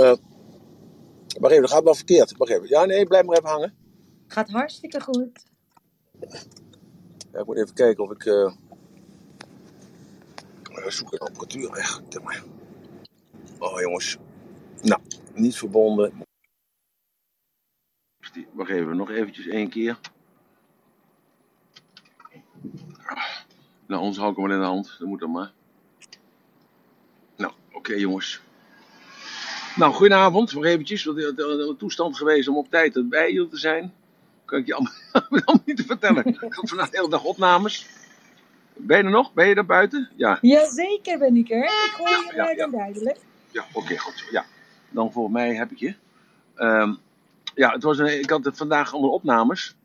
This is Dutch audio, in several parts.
eh wacht even, dat gaat wel verkeerd. Wacht even. Ja, nee, blijf maar even hangen. Gaat hartstikke goed. Ja, ik moet even kijken of ik... eh we zoeken een apparatuur weg. Oh, jongens. Nou, niet verbonden. Wacht even, nog eventjes één keer. Nou, ons hou ik hem wel in de hand. Dat moet dan maar. Nou, oké jongens. Nou, goedenavond. Nog eventjes. Wat een toestand geweest om op tijd bij jullie te zijn. Kan ik je allemaal, allemaal niet te vertellen. Ik had vandaag de hele dag opnames. Ben je er nog? Ben je er buiten? Ja. Jazeker ben ik er. Ik hoor je Ja, ja. duidelijk. Ja, oké, goed. Ja. Dan volgens mij heb ik je. Ehm, ja, het was een, ik had het vandaag allemaal opnames.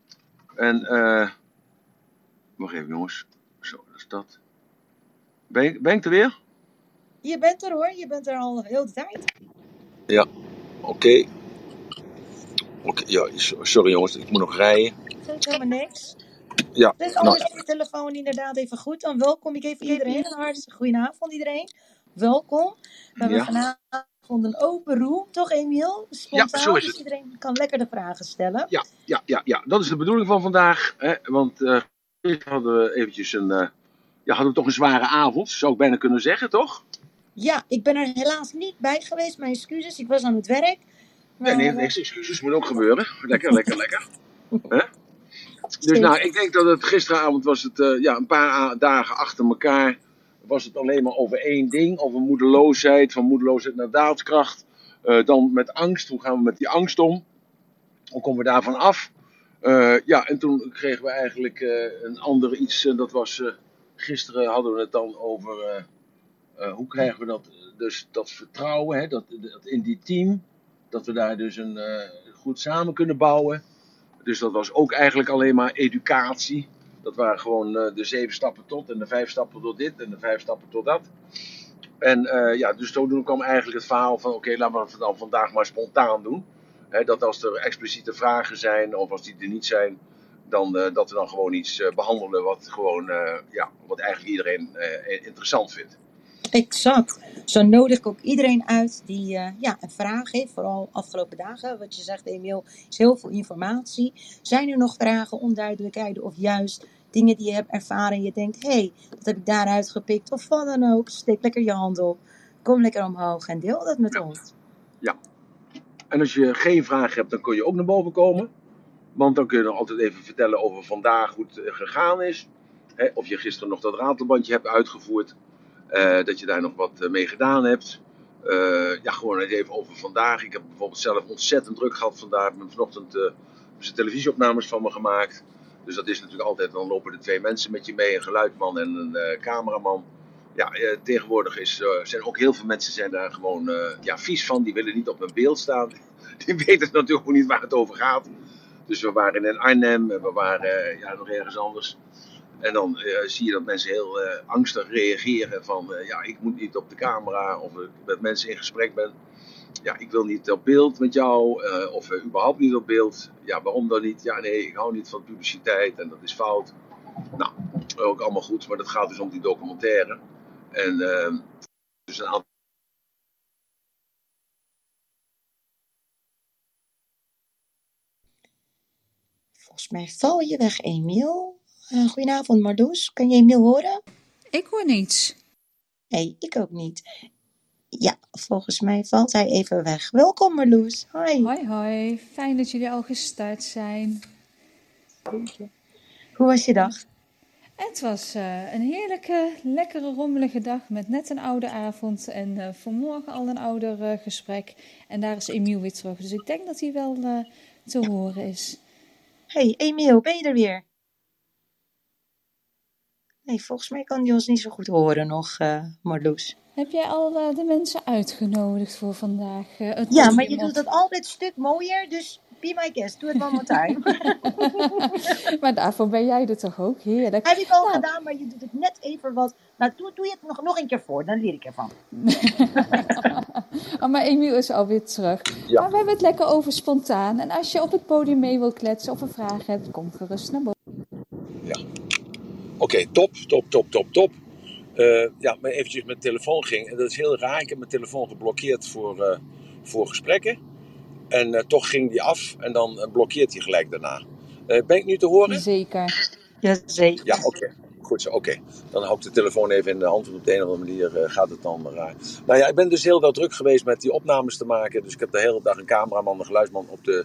En, eh. wacht even, jongens. Zo, dat is dat. Ben, ben ik er weer? Je bent er hoor, je bent er al heel de tijd. Ja, oké. Oké, ja, so- sorry jongens, ik moet nog rijden. Dat is helemaal niks. Ja, Dus nou, anders is de telefoon inderdaad even goed. Dan welkom ik even iedereen. Een hartstikke goedenavond iedereen. Welkom. We hebben ja. vanavond een open room, toch Emiel? Ja, Spontaan, zo is dus iedereen kan lekker de vragen stellen. Ja, ja, ja, ja, dat is de bedoeling van vandaag. Hè? Want gisteren hadden we eventjes een, eh, ja, hadden we toch een zware avond, zou ik bijna kunnen zeggen, toch? Ja, ik ben er helaas niet bij geweest. Mijn excuses, ik was aan het werk. Nee, Maar nee, eh, niks excuses, moet ook gebeuren. Lekker, lekker, lekker. Dus nou, ik denk dat het gisteravond was het, eh, ja, een paar dagen achter elkaar, was het alleen maar over één ding, over moedeloosheid, van moedeloosheid naar daadkracht. Eh, dan met angst, hoe gaan we met die angst om? Hoe komen we daarvan af? Eh, ja, en toen kregen we eigenlijk eh, een ander iets, en dat was, eh, gisteren hadden we het dan over, eh, eh, hoe krijgen we dat, dus dat vertrouwen, hè, dat, dat in die team, dat we daar dus een, eh, goed samen kunnen bouwen. Dus dat was ook eigenlijk alleen maar educatie. Dat waren gewoon eh, de zeven stappen tot en de vijf stappen tot dit en de vijf stappen tot dat. En eh, ja, dus toen kwam eigenlijk het verhaal van: oké, laten we het dan vandaag maar spontaan doen. Dat als er expliciete vragen zijn of als die er niet zijn, dan eh, dat we dan gewoon iets eh, behandelen wat, gewoon, eh, ja, wat eigenlijk iedereen eh, interessant vindt. Exact. Zo nodig ik ook iedereen uit die eh, ja, een vraag heeft. Vooral afgelopen dagen. Wat je zegt, Emiel, is heel veel informatie. Zijn er nog vragen, onduidelijkheden of juist dingen die je hebt ervaren en je denkt, hé, hey, dat heb ik daaruit gepikt. Of wat dan ook. Steek lekker je hand op. Kom lekker omhoog en deel dat met Ja. ons. Ja. En als je geen vraag hebt, dan kun je ook naar boven komen. Want dan kun je nog altijd even vertellen over vandaag hoe het eh, gegaan is. Of je gisteren nog dat ratelbandje hebt uitgevoerd. Eh, dat je daar nog wat eh, mee gedaan hebt. Eh, ja, gewoon even over vandaag. Ik heb bijvoorbeeld zelf ontzettend druk gehad vandaag. Ik ben vanochtend televisieopnames van me gemaakt. Dus dat is natuurlijk altijd, dan lopen er twee mensen met je mee. Een geluidman en een cameraman. Ja, tegenwoordig is, zijn ook heel veel mensen zijn daar gewoon ja, vies van. Die willen niet op een beeld staan. Die weten natuurlijk ook niet waar het over gaat. Dus we waren in Arnhem en we waren ja, nog ergens anders. En dan eh, zie je dat mensen heel eh, angstig reageren van eh, ja, ik moet niet op de camera of ik met mensen in gesprek ben. Ja, ik wil niet op beeld met jou of überhaupt niet op beeld. Ja, waarom dan niet? Ja, nee, ik hou niet van publiciteit en dat is fout. Nou, ook allemaal goed, maar dat gaat dus om die documentaire. En eh, dus een aantal Volgens mij val je weg, Emiel. Eh, goedenavond, Marloes. Kan je Emiel horen? Ik hoor niets. Nee, ik ook niet. Ja, volgens mij valt hij even weg. Welkom, Marloes. Hoi. Hoi hoi, fijn dat jullie al gestart zijn. Hoe was je dag? Het was eh, een heerlijke, lekkere, rommelige dag met net een oude avond en eh, vanmorgen al een ouder gesprek. En daar is Emiel weer terug, dus ik denk dat hij wel te horen is. Hey, Emiel, ben je er weer? Nee, volgens mij kan hij ons niet zo goed horen nog, eh Marloes. Heb jij al eh, de mensen uitgenodigd voor vandaag? eh, het Ja, maar je doet dat altijd een stuk mooier, dus be my guest. Doe het one more time. maar daarvoor ben jij er toch ook? Heerlijk. Heb ik al Nou, gedaan, maar je doet het net even wat. Nou, doe, doe je het nog, nog een keer voor, dan leer ik ervan. Oh, maar Emiel is alweer terug. Ja. Maar we hebben het lekker over spontaan. En als je op het podium mee wilt kletsen of een vraag hebt, kom gerust naar boven. Ja. Oké, top, top, top, top, top. Eh, ja, maar eventjes mijn telefoon ging. En dat is heel raar. Ik heb mijn telefoon geblokkeerd voor, eh, voor gesprekken. En eh, toch ging die af en dan blokkeert hij gelijk daarna. Eh, ben ik nu te horen? Zeker. Jazeker. Ja, oké. Goed zo, oké. Dan hou ik de telefoon even in de hand, want op de een of andere manier eh, gaat het dan maar raar. Nou ja, ik ben dus heel wel druk geweest met die opnames te maken. Dus ik heb de hele dag een cameraman, een geluidsman op, de,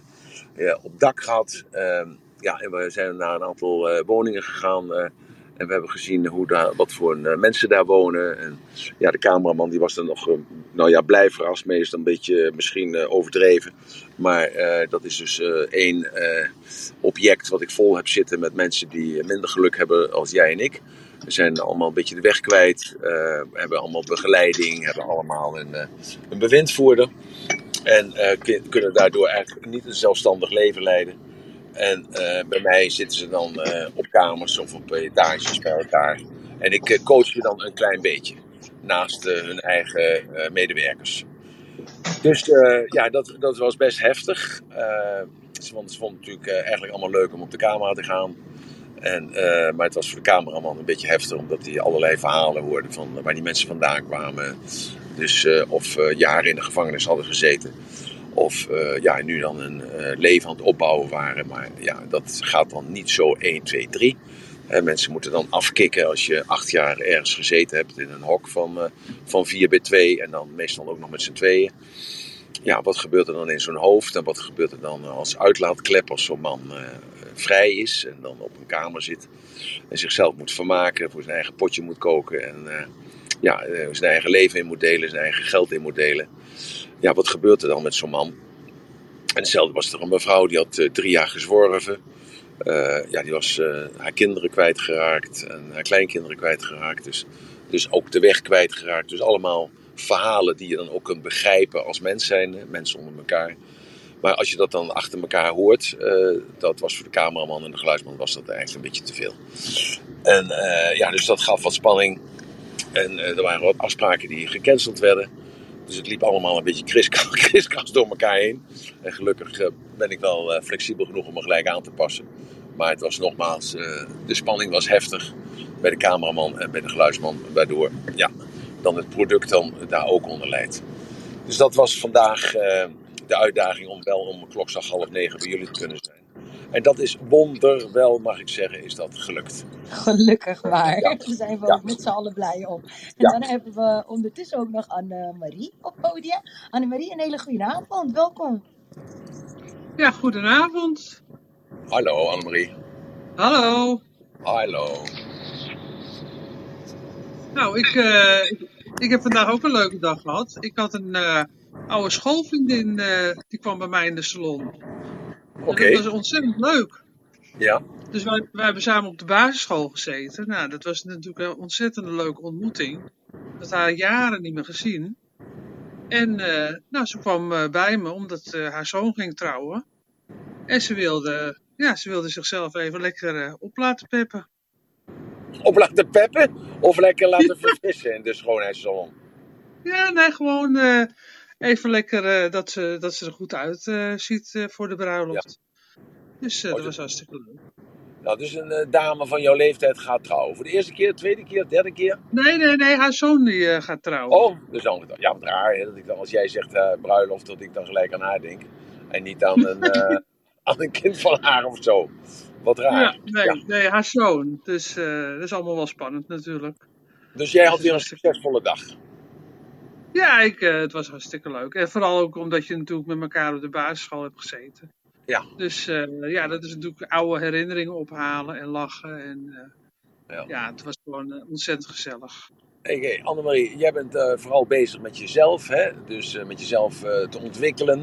ja, op dak gehad. Ehm, ja, en we zijn naar een aantal eh, woningen gegaan. En we hebben gezien hoe daar, wat voor eh, mensen daar wonen. En ja, de cameraman die was er nog, eh, nou ja, blij verrast mee. Is dan een beetje eh, misschien overdreven. Maar dat is dus één object wat ik vol heb zitten met mensen die minder geluk hebben als jij en ik. We zijn allemaal een beetje de weg kwijt. hebben allemaal begeleiding. Hebben allemaal een, een bewindvoerder. En kun- kunnen daardoor eigenlijk niet een zelfstandig leven leiden. En eh, bij mij zitten ze dan eh, op kamers of op etages bij elkaar. En ik eh, coach je dan een klein beetje. Naast hun eigen medewerkers. Dus ja, dat, dat was best heftig. Eh, ze- vonden het natuurlijk eigenlijk allemaal leuk om op de camera te gaan. En, maar het was voor de cameraman een beetje heftig, omdat hij allerlei verhalen hoorde van waar die mensen vandaan kwamen. Dus of jaren in de gevangenis hadden gezeten. Of eh, ja, nu dan een eh, leven aan het opbouwen waren. Maar ja, dat gaat dan niet zo 1, 2, 3. Hè, mensen moeten dan afkicken als je acht jaar ergens gezeten hebt in een hok van, eh, van 4 bij 2. En dan meestal ook nog met z'n tweeën. Ja, wat gebeurt er dan in zo'n hoofd? En wat gebeurt er dan als uitlaatklep als zo'n man vrij is en dan op een kamer zit. En zichzelf moet vermaken, voor zijn eigen potje moet koken. En ja, zijn eigen leven in moet delen, zijn eigen geld in moet delen. Ja, wat gebeurt er dan met zo'n man? En hetzelfde was er een mevrouw die had eh, drie jaar gezworven. Eh, ja, die was eh, haar kinderen kwijtgeraakt en haar kleinkinderen kwijtgeraakt. Dus, dus ook de weg kwijtgeraakt. Dus allemaal verhalen die je dan ook kunt begrijpen als mens zijn, mensen onder elkaar. Maar als je dat dan achter elkaar hoort, dat was voor de cameraman en de geluidsman was dat eigenlijk een beetje te veel. En ja, dus dat gaf wat spanning. En er waren wat afspraken die gecanceld werden. Dus het liep allemaal een beetje kriskras door elkaar heen. En gelukkig eh, ben ik wel eh, flexibel genoeg om me gelijk aan te passen. Maar het was nogmaals, eh, de spanning was heftig bij de cameraman en bij de geluidsman. Waardoor ja, dan het product dan daar ook onder leidt. Dus dat was vandaag de uitdaging om wel om klokslag half negen bij jullie te kunnen zijn. En dat is wonderwel, mag ik zeggen, is dat gelukt. Gelukkig maar. Ja. Daar zijn we Ja. ook met z'n allen blij om. En Ja. dan hebben we ondertussen ook nog Anne-Marie op podium. Anne-Marie, een hele goede avond. Welkom. Ja, goedenavond. Hallo Annemarie. Hallo. Hallo. Nou, ik, eh, ik, ik heb vandaag ook een leuke dag gehad. Ik had een eh, oude schoolvriendin, eh, die kwam bij mij in de salon. Oké. Dat was ontzettend leuk. Ja. Dus wij, wij hebben samen op de basisschool gezeten. Nou, dat was natuurlijk een ontzettend leuke ontmoeting. Dat haar jaren niet meer gezien. En eh, nou, ze kwam eh, bij me omdat eh, haar zoon ging trouwen. En ze wilde, ja, ze wilde zichzelf even lekker op laten peppen. Op laten peppen of lekker laten verfrissen in de schoonheidssalon. Ja, nee, gewoon even lekker eh, dat, ze, dat ze er goed uit eh, ziet eh, voor de bruiloft. Dus eh, Oh, dat dit- was hartstikke leuk. Nou, dus een dame van jouw leeftijd gaat trouwen. Voor de eerste keer, tweede keer, derde keer? Nee, nee, nee, haar zoon die gaat trouwen. Oh, dus dan, ja, wat raar. Hè? Dat ik dan, als jij zegt bruiloft, dat ik dan gelijk aan haar denk. En niet aan een, aan een kind van haar of zo. Wat raar. ja, nee, Ja. nee, haar zoon. Dus dat is allemaal wel spannend natuurlijk. Dus jij had Dus weer een succesvolle dag. Ja, ik, eh, het was hartstikke leuk. En vooral ook omdat je natuurlijk met elkaar op de basisschool hebt gezeten. Ja. Dus eh, ja, dat is natuurlijk oude herinneringen ophalen en lachen. En eh, Ja. ja, het was gewoon ontzettend gezellig. Hey, hey, Annemarie, jij bent vooral bezig met jezelf, hè? dus met jezelf te ontwikkelen.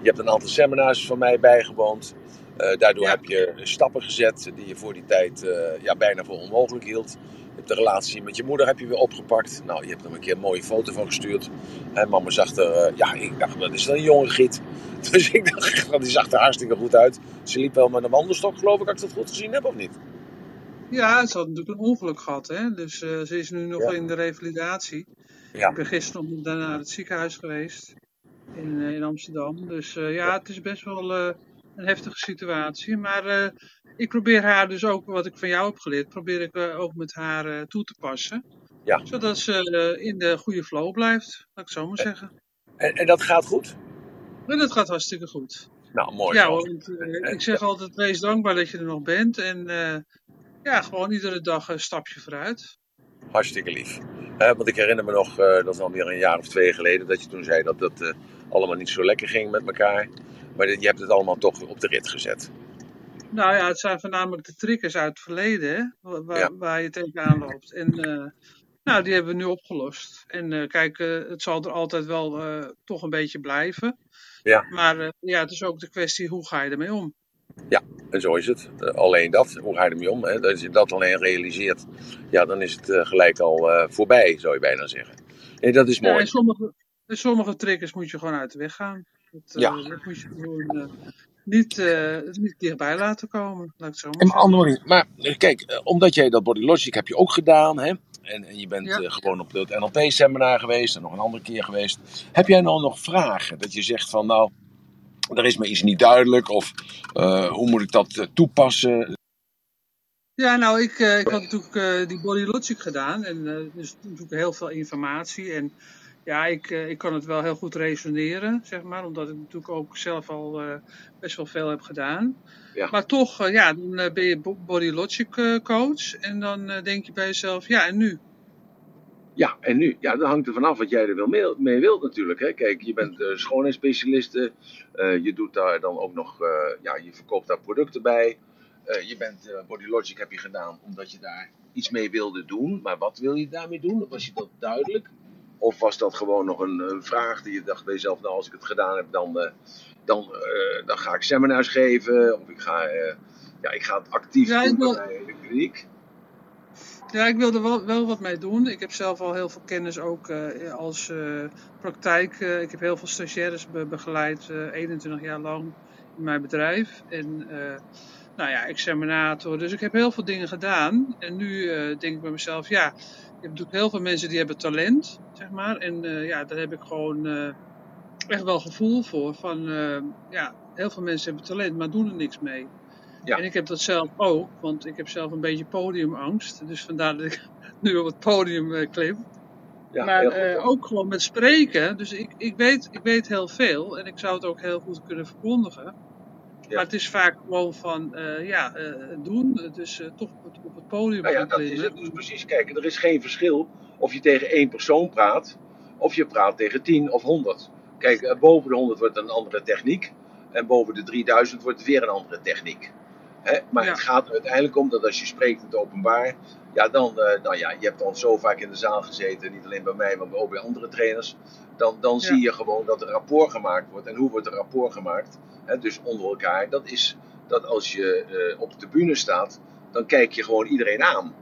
Je hebt een aantal seminars van mij bijgewoond. Daardoor Ja. heb je stappen gezet die je voor die tijd ja, bijna voor onmogelijk hield. Je hebt de relatie met je moeder heb je weer opgepakt. Nou, je hebt er een keer een mooie foto van gestuurd. En mama zag er, eh, ja, ik dacht, dat is dan een jonge giet. Dus ik dacht, die zag er hartstikke goed uit. Ze liep wel met een wandelstok, geloof ik, als ik dat goed gezien heb, of niet? Ja, ze had natuurlijk een ongeluk gehad, hè. Dus eh, ze is nu nog Ja. in de revalidatie. Ja. Ik ben gisteren nog daarna naar het ziekenhuis geweest. In, eh, in Amsterdam. Dus ja, het is best wel een heftige situatie. Maar eh, ik probeer haar dus ook, wat ik van jou heb geleerd, probeer ik eh, ook met haar eh, toe te passen. Ja. Zodat ze in de goede flow blijft, laat ik zo maar zeggen. En, en dat gaat goed? Maar dat gaat hartstikke goed. Nou, mooi Ja want, ik zeg altijd, wees dankbaar dat je er nog bent. En ja, gewoon iedere dag een stapje vooruit. Hartstikke lief. Want ik herinner me nog, dat is alweer een jaar of twee geleden, dat je toen zei dat eh, allemaal niet zo lekker ging met elkaar. Maar je hebt het allemaal toch op de rit gezet. Nou ja, het zijn voornamelijk de triggers uit het verleden, waar, Ja. waar je tegenaan loopt. En eh, nou, die hebben we nu opgelost. En eh, kijk, eh, het zal er altijd wel toch een beetje blijven. Ja. Maar ja, het is ook de kwestie, hoe ga je ermee om? En zo is het. Alleen dat, hoe ga je ermee om? Hè? Als je dat alleen realiseert, ja, dan is het gelijk al voorbij, zou je bijna zeggen. Nee, dat is Ja, mooi. en sommige, en sommige triggers moet je gewoon uit de weg gaan. Dat, eh, Ja. dat moet je gewoon eh, niet, eh, niet dichtbij laten komen, laat ik zo maar andere. Maar eh, kijk, eh, omdat jij dat Body Logic heb je ook gedaan, hè? En, en je bent Ja. eh, gewoon op het NLP-seminar geweest en nog een andere keer geweest. Heb jij nou nog vragen? Dat je zegt van, nou, er is me iets niet duidelijk of eh, hoe moet ik dat eh, toepassen? Ja, nou, ik, eh, ik had natuurlijk eh, die Body Logic gedaan. En eh dus natuurlijk heel veel informatie. En ja, ik, eh, ik kan het wel heel goed resoneren, zeg maar. Omdat ik natuurlijk ook zelf al eh, best wel veel heb gedaan. Ja. Maar toch, eh, ja, dan ben je bo- Body Logic coach. En dan denk je bij jezelf, ja, en nu? Ja, en nu? Ja, dan hangt er vanaf wat jij er wil mee, mee wilt natuurlijk. Hè? Kijk, je bent schoonheidsspecialiste. Uh, je doet daar dan ook nog, ja, je verkoopt daar producten bij. Je bent Body Logic heb je gedaan omdat je daar iets mee wilde doen. Maar wat wil je daarmee doen? Was je dat duidelijk? Of was dat gewoon nog een, een vraag die je dacht bij jezelf, nou als ik het gedaan heb, dan, uh, dan, uh, dan ga ik seminars geven. Of ik ga, uh, ja, ik ga het actief Ja, doen wil- bij de kliniek. Ja, ik wil er wel, wel wat mee doen. Ik heb zelf al heel veel kennis ook eh, als eh, praktijk. eh, ik heb heel veel stagiaires be- begeleid, eh 21 jaar lang in mijn bedrijf. En eh, nou ja, examinator. Dus ik heb heel veel dingen gedaan. En nu eh, denk ik bij mezelf, ja, hebt natuurlijk heel veel mensen die hebben talent, zeg maar. En eh, ja, daar heb ik gewoon eh, echt wel gevoel voor. Van, eh, ja, heel veel mensen hebben talent, maar doen er niks mee. Ja. En ik heb dat zelf ook, want ik heb zelf een beetje podiumangst. Dus vandaar dat ik nu op het podium klim. Ja, maar ook gewoon met spreken. Dus ik, ik, weet, ik weet heel veel en ik zou het ook heel goed kunnen verkondigen. Ja. Maar het is vaak gewoon van, eh, ja, eh, doen. Dus eh, toch op het, op het podium Nou ja, dat is het dus precies. Kijk, er is geen verschil of je tegen één persoon praat, of je praat tegen 10 of 100. Kijk, boven de 100 wordt een andere techniek, en boven de 3000 wordt weer een andere techniek. Hè? Maar Ja. het gaat er uiteindelijk om dat als je spreekt in het openbaar, ja, dan, eh, nou ja, je hebt al zo vaak in de zaal gezeten, niet alleen bij mij, maar ook bij andere trainers. Dan, dan Ja. zie je gewoon dat er rapport gemaakt wordt. En hoe wordt er rapport gemaakt? Hè, dus onder elkaar. Dat is dat als je eh, op de bühne staat, dan kijk je gewoon iedereen aan.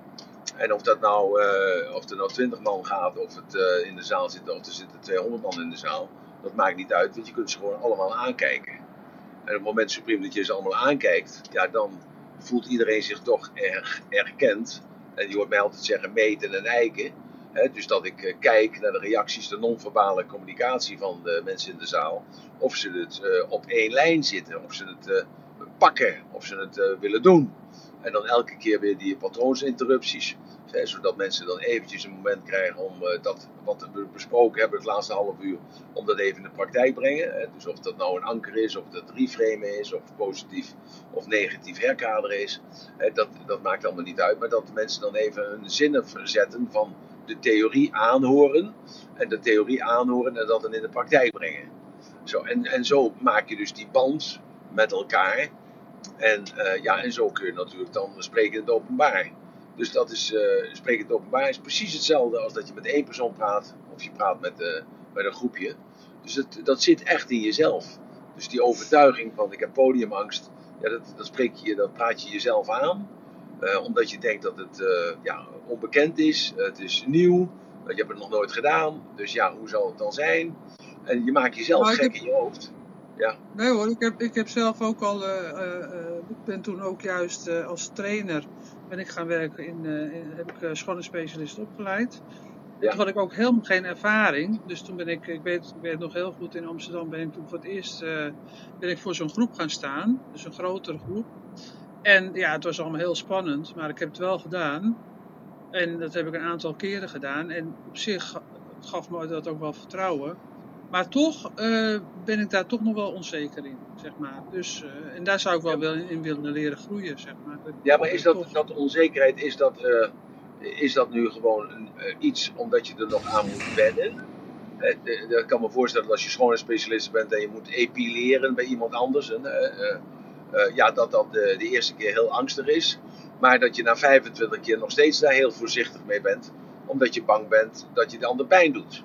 En of dat nou, eh, of er nou 20 man gaat, of het in de zaal zit, of er zitten 200 man in de zaal, dat maakt niet uit, want je kunt ze gewoon allemaal aankijken. En op het moment, Supreme, dat je ze allemaal aankijkt, ja, dan voelt iedereen zich toch erg erkend. En je hoort mij altijd zeggen meten en eiken. Hè, dus dat ik eh, kijk naar de reacties, de non-verbale communicatie van de mensen in de zaal. Of ze het eh, op één lijn zitten, of ze het eh, pakken, of ze het willen doen. En dan elke keer weer die patroonsinterrupties. Hè, zodat mensen dan eventjes een moment krijgen om eh, dat wat we besproken hebben het laatste half uur, om dat even in de praktijk brengen. Hè. Dus of dat nou een anker is, of dat reframen is, of positief of negatief herkaderen is. Dat, dat maakt allemaal niet uit. Maar dat mensen dan even hun zinnen verzetten van de theorie aanhoren. En de theorie aanhoren en dat dan in de praktijk brengen. Zo, en, en zo maak je dus die band met elkaar. En, eh, ja, en zo kun je natuurlijk dan spreken in het openbaar. Dus dat is, eh spreken in het openbaar is precies hetzelfde als dat je met één persoon praat. Of je praat met, eh, met een groepje. Dus het, dat zit echt in jezelf. Dus die overtuiging van ik heb podiumangst. Ja, dat, dat, spreek je, dat praat je jezelf aan. Eh, omdat je denkt dat het eh, ja, onbekend is. het is nieuw. je hebt het nog nooit gedaan. Dus ja, hoe zal het dan zijn? En je maakt jezelf gek heb- in je hoofd. Ja, Nee hoor, ik heb, ik heb zelf ook al, eh, eh, eh, ik ben toen ook juist eh, als trainer ben ik gaan werken in, eh, in heb ik uh, schoonheidsspecialist opgeleid. Ja. Toen had ik ook helemaal geen ervaring, dus toen ben ik, ik weet, ik weet nog heel goed, in Amsterdam ben ik toen voor het eerst eh, ben ik voor zo'n groep gaan staan, dus een grotere groep. En ja, het was allemaal heel spannend, maar ik heb het wel gedaan. En dat heb ik een aantal keren gedaan. En op zich ga- gaf me dat ook wel vertrouwen. Maar toch eh, ben ik daar toch nog wel onzeker in, zeg maar. Dus, eh, en daar zou ik wel wel in willen leren groeien, zeg maar. Dat- Ja, maar is dat, toch- dat onzekerheid, is dat, eh, is dat nu gewoon een, iets omdat je er nog aan moet wennen? Ik kan me voorstellen dat als je schoonheidsspecialist bent en je moet epileren bij iemand anders, en, ja, dat dat de, de eerste keer heel angstig is. Maar dat je na 25 keer nog steeds daar heel voorzichtig mee bent, omdat je bang bent dat je de ander pijn doet.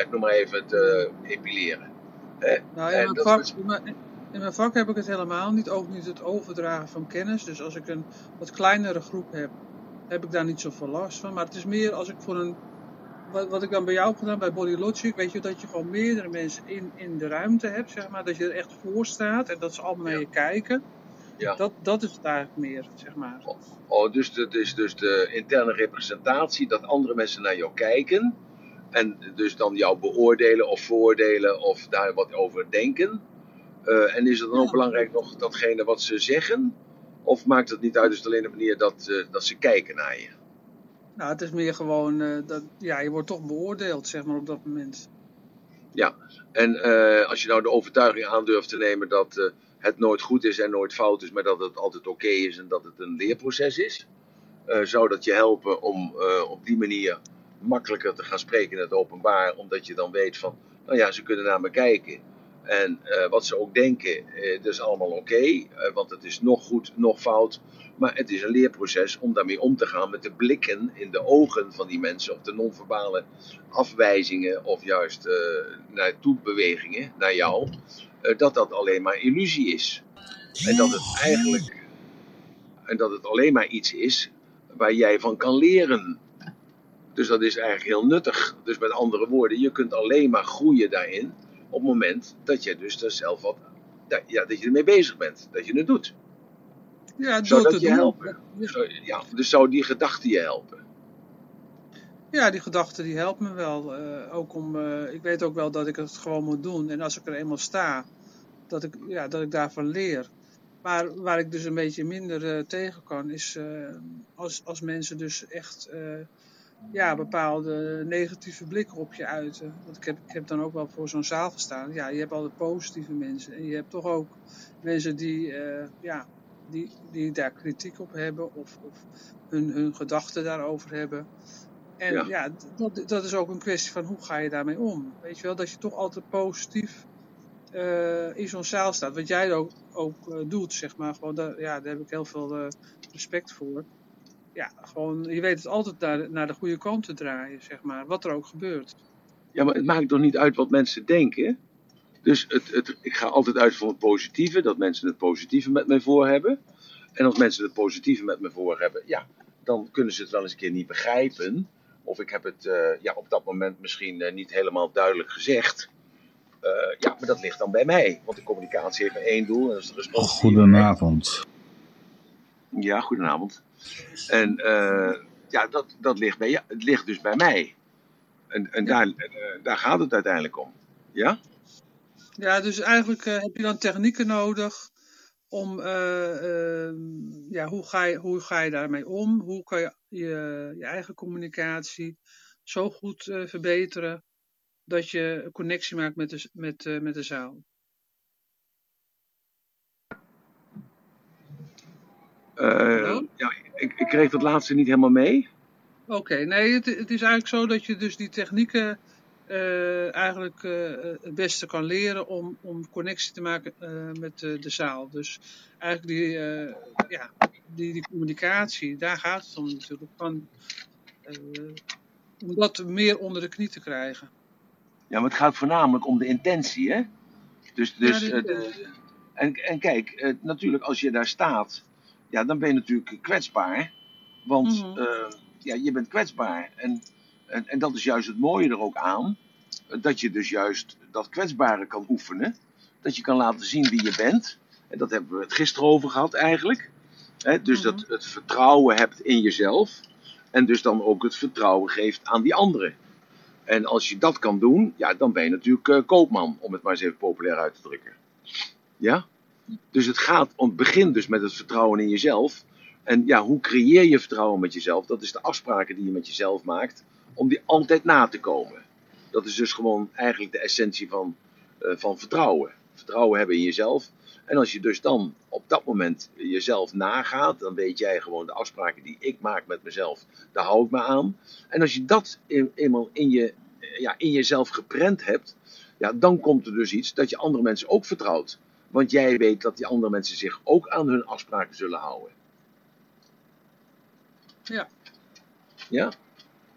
Ja, ik noem maar even het eh, epileren. Eh, Nou, en in mijn, dat vak, is- in, mijn, in mijn vak heb ik het helemaal niet. Ook niet het overdragen van kennis. Dus als ik een wat kleinere groep heb, heb ik daar niet zoveel last van. Maar het is meer als ik voor een. Wat, wat ik dan bij jou heb gedaan, bij Body Logic, weet je, dat je gewoon meerdere mensen in, in de ruimte hebt, zeg maar. Dat je er echt voor staat en dat ze allemaal naar je kijken. Ja. Dat, dat is het eigenlijk meer, zeg maar. Oh, dus het is dus de interne representatie dat andere mensen naar jou kijken. En dus dan jou beoordelen of voordelen of daar wat over denken. Eh, en is het dan ook belangrijk nog datgene wat ze zeggen? Of maakt het niet uit, is het alleen de manier dat, eh, dat ze kijken naar je? Nou, het is meer gewoon, eh, dat, ja, je wordt toch beoordeeld, zeg maar, op dat moment. Ja, en als je nou de overtuiging aandurft te nemen dat het nooit goed is en nooit fout is, maar dat het altijd oké is en dat het een leerproces is, zou dat je helpen om op die manier makkelijker te gaan spreken in het openbaar, omdat je dan weet van, nou ja, ze kunnen naar me kijken. En eh, wat ze ook denken, eh, dat is allemaal oké, eh, want het is nog goed, nog fout. Maar het is een leerproces om daarmee om te gaan met de blikken in de ogen van die mensen, of de non-verbale afwijzingen, of juist naartoe bewegingen naar jou, dat dat alleen maar illusie is. En dat het eigenlijk, en dat het alleen maar iets is waar jij van kan leren. Dus dat is eigenlijk heel nuttig. Dus met andere woorden, je kunt alleen maar groeien daarin op het moment dat je dus er zelf wat, ja, dat je ermee bezig bent, dat je het doet. Ja, Zou dat je doen. helpen? Zo, Ja, dus zou die gedachte je helpen? Ja, die gedachte die helpt me wel. Eh, ook om, eh, ik weet ook wel dat ik het gewoon moet doen. En als ik er eenmaal sta, dat ik, ja, dat ik daarvan leer. Maar waar ik dus een beetje minder eh, tegen kan, is als, als mensen dus echt ja, bepaalde negatieve blikken op je uiten. Want ik heb, ik heb dan ook wel voor zo'n zaal gestaan. Ja, je hebt altijd positieve mensen. En je hebt toch ook mensen die, eh, ja, die, die daar kritiek op hebben of, of hun, hun gedachten daarover hebben. En Ja. dat, dat is ook een kwestie van hoe ga je daarmee om. Weet je wel, dat je toch altijd positief eh, in zo'n zaal staat. Wat jij ook, ook eh, doet, zeg maar. Gewoon daar, ja, daar heb ik heel veel respect voor. Ja, gewoon, je weet het altijd naar, naar de goede kant te draaien, zeg maar. Wat er ook gebeurt. Ja, maar het maakt toch niet uit wat mensen denken? Dus het, het, ik ga altijd uit van het positieve, dat mensen het positieve met mij voor hebben. En als mensen het positieve met me voor hebben, ja, dan kunnen ze het wel eens een keer niet begrijpen. Of ik heb het eh, ja, op dat moment misschien eh, niet helemaal duidelijk gezegd. Eh, ja, maar dat ligt dan bij mij. Want de communicatie heeft maar één doel en dat is de respons. die je Goedenavond. Ja, goedenavond. En eh, ja, dat, dat ligt bij ja, het ligt dus bij mij. En, en daar, eh, daar gaat het uiteindelijk om. Ja? Ja, dus eigenlijk eh, heb je dan technieken nodig om, eh, ehm, ja, hoe ga, je, hoe ga je daarmee om? Hoe kan je je, je eigen communicatie zo goed verbeteren dat je een connectie maakt met de, met, met de zaal? Eh, Hallo? Ja ik, ik kreeg dat laatste niet helemaal mee. Oké, nee, het, het is eigenlijk zo dat je dus die technieken eh, eigenlijk eh, het beste kan leren om, om connectie te maken eh, met de, de zaal. Dus eigenlijk die, eh, ja, die, die communicatie, daar gaat het om natuurlijk. Van, eh, om dat meer onder de knie te krijgen. Ja, maar het gaat voornamelijk om de intentie, hè? Dus, dus, eh, en, en kijk, eh, natuurlijk als je daar staat, ja, dan ben je natuurlijk kwetsbaar. Want Mhm. eh, ja, je bent kwetsbaar. En, en, en dat is juist het mooie er ook aan. Dat je dus juist dat kwetsbare kan oefenen. Dat je kan laten zien wie je bent. En dat hebben we het gisteren over gehad eigenlijk. Dus dat het vertrouwen hebt in jezelf. En dus dan ook het vertrouwen geeft aan die anderen. En als je dat kan doen, ja, dan ben je natuurlijk eh, koopman, om het maar eens even populair uit te drukken. Ja? Dus het gaat om het begin dus met het vertrouwen in jezelf. En ja, hoe creëer je vertrouwen met jezelf? Dat is de afspraken die je met jezelf maakt, om die altijd na te komen. Dat is dus gewoon eigenlijk de essentie van, eh, van vertrouwen. Vertrouwen hebben in jezelf. En als je dus dan op dat moment jezelf nagaat, dan weet jij gewoon de afspraken die ik maak met mezelf, daar hou ik me aan. En als je dat eenmaal in, je, ja, in jezelf geprent hebt, ja, dan komt er dus iets dat je andere mensen ook vertrouwt. Want jij weet dat die andere mensen zich ook aan hun afspraken zullen houden. Ja. Ja?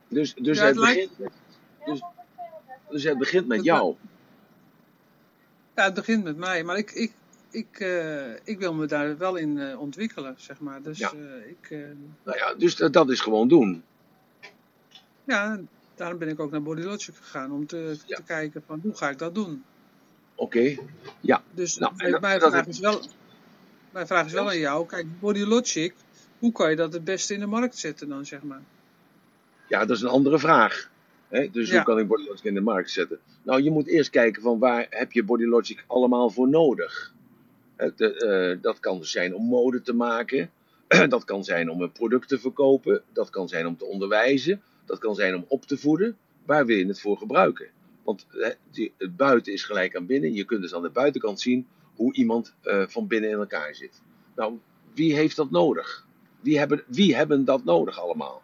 Dus, dus, Ja, het, begint met, dus, dus het begint met Het jou. Ja, het begint met mij, maar ik, ik, ik, eh, ik wil me daar wel in eh, ontwikkelen, zeg maar. Dus Ja. eh, ik, Nou ja, dus dat, dat is gewoon doen. ja, daarom ben ik ook naar Bodylogic gegaan, om te, Ja. te kijken van hoe ga ik dat doen. Oké. Ja. Dus Nou, en mijn, dat- vraag is wel, mijn vraag is wel aan jou, kijk, Bodylogic, hoe kan je dat het beste in de markt zetten dan, zeg maar? Ja, dat is een andere vraag. Hè? Dus Ja. hoe kan ik Bodylogic in de markt zetten? Nou, je moet eerst kijken van waar heb je Bodylogic allemaal voor nodig. Het, eh, eh, dat kan dus zijn om mode te maken. dat kan zijn om een product te verkopen. Dat kan zijn om te onderwijzen. Dat kan zijn om op te voeden. Waar wil je het voor gebruiken? Want het buiten is gelijk aan binnen. Je kunt dus aan de buitenkant zien hoe iemand eh, van binnen in elkaar zit. Nou, wie heeft dat nodig? Wie hebben, wie hebben dat nodig allemaal?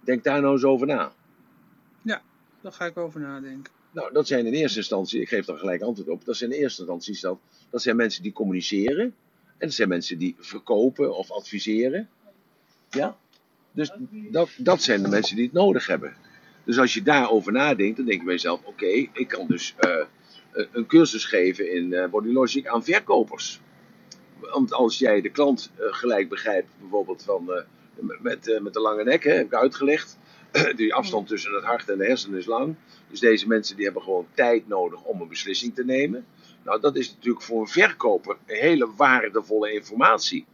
Denk daar nou eens over na. Daar ga ik over nadenken. Nou, dat zijn in eerste instantie, ik geef daar gelijk antwoord op, dat zijn in eerste instantie dat, dat zijn mensen die communiceren. En dat zijn mensen die verkopen of adviseren. Ja? Dus dat, dat zijn de mensen die het nodig hebben. Dus als je daarover nadenkt, dan denk je bij jezelf, oké, ik kan dus eh, een cursus geven in eh Bodylogic aan verkopers. Want als jij de klant eh, gelijk begrijpt, bijvoorbeeld van, eh, met, eh, met de lange nek, hè, heb ik uitgelegd. Die afstand tussen het hart en de hersenen is lang. Dus deze mensen die hebben gewoon tijd nodig om een beslissing te nemen. Nou, dat is natuurlijk voor een verkoper hele waardevolle informatie.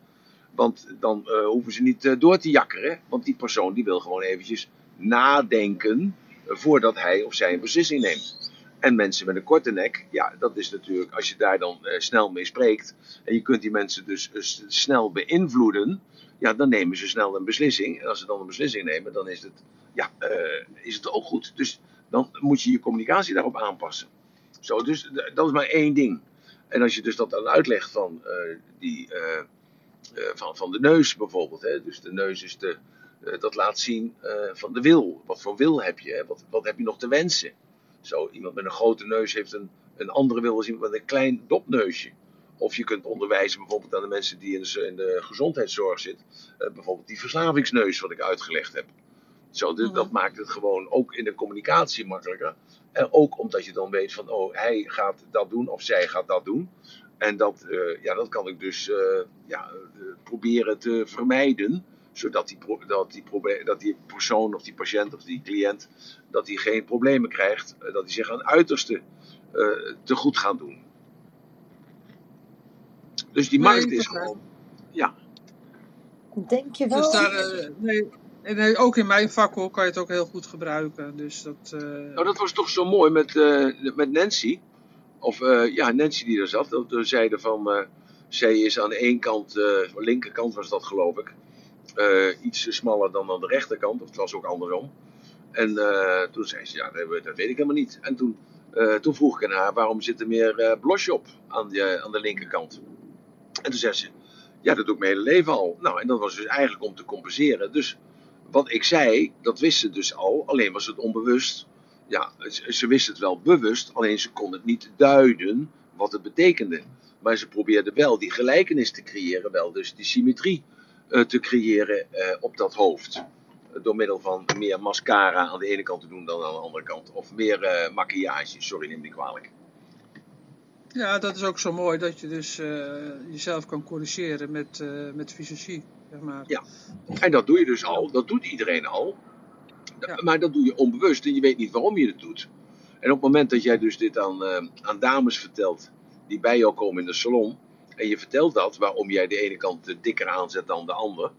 Want dan eh, hoeven ze niet eh, door te jakkeren. Want die persoon die wil gewoon eventjes nadenken voordat hij of zij een beslissing neemt. En mensen met een korte nek, ja, dat is natuurlijk, als je daar dan eh, snel mee spreekt. En je kunt die mensen dus eh, s- snel beïnvloeden. Ja, dan nemen ze snel een beslissing. En als ze dan een beslissing nemen, dan is het, ja, eh, is het ook goed. Dus dan moet je je communicatie daarop aanpassen. Zo, dus dat is maar één ding. En als je dus dat dan uitlegt van, eh, die, van, van de neus bijvoorbeeld. Hè? Dus de neus is de, dat laat zien eh, van de wil. Wat voor wil heb je? Hè? Wat, wat heb je nog te wensen? Zo, iemand met een grote neus heeft een, een andere wil dan iemand met een klein dopneusje. Of je kunt onderwijzen bijvoorbeeld aan de mensen die in de, in de gezondheidszorg zitten. Eh, bijvoorbeeld die verslavingsneus wat ik uitgelegd heb. Zo, dus Mhm. dat maakt het gewoon ook in de communicatie makkelijker. En ook omdat je dan weet van, oh, hij gaat dat doen of zij gaat dat doen. En dat, eh, ja, dat kan ik dus eh, ja, eh, proberen te vermijden. Zodat die, dat, die dat die persoon of die patiënt of die cliënt dat die geen problemen krijgt. eh, dat hij zich aan uiterste eh, te goed gaat doen. Dus die markt is gewoon. Ja, Denk je wel? Dus daar, eh, nee, ook in mijn vak hoor, kan je het ook heel goed gebruiken. Dus dat, eh, Nou, dat was toch zo mooi met, eh, met Nancy. Of eh, ja, Nancy die er zat. Dat we zeiden van. eh, zij is aan de ene kant, eh, linkerkant was dat geloof ik. Eh, iets smaller dan aan de rechterkant. Of het was ook andersom. En eh, toen zei ze: Ja, dat, weet ik helemaal niet. En toen, eh, toen vroeg ik aan haar: Waarom zit er meer blosje op aan, de aan de linkerkant? En toen zei ze: Ja, dat doe ik mijn hele leven al. Nou, en dat was dus eigenlijk om te compenseren. Dus wat ik zei, dat wist ze dus al. Alleen was het onbewust ja, ze, ze wist het wel bewust, alleen ze kon het niet duiden wat het betekende. Maar ze probeerde wel die gelijkenis te creëren, wel dus die symmetrie te creëren eh, op dat hoofd. Eh, Door middel van meer mascara aan de ene kant te doen dan aan de andere kant. Of meer eh, maquillage, sorry, neem me kwalijk. ja, dat is ook zo mooi dat je dus eh, jezelf kan corrigeren met, eh met fysiologie, zeg maar. Ja. En dat doe je dus al, dat doet iedereen al. Ja. Maar dat doe je onbewust en je weet niet waarom je het doet. En op het moment dat jij dus dit aan, eh, aan dames vertelt die bij jou komen in de salon. En je vertelt dat waarom jij de ene kant eh, dikker aanzet dan de ander.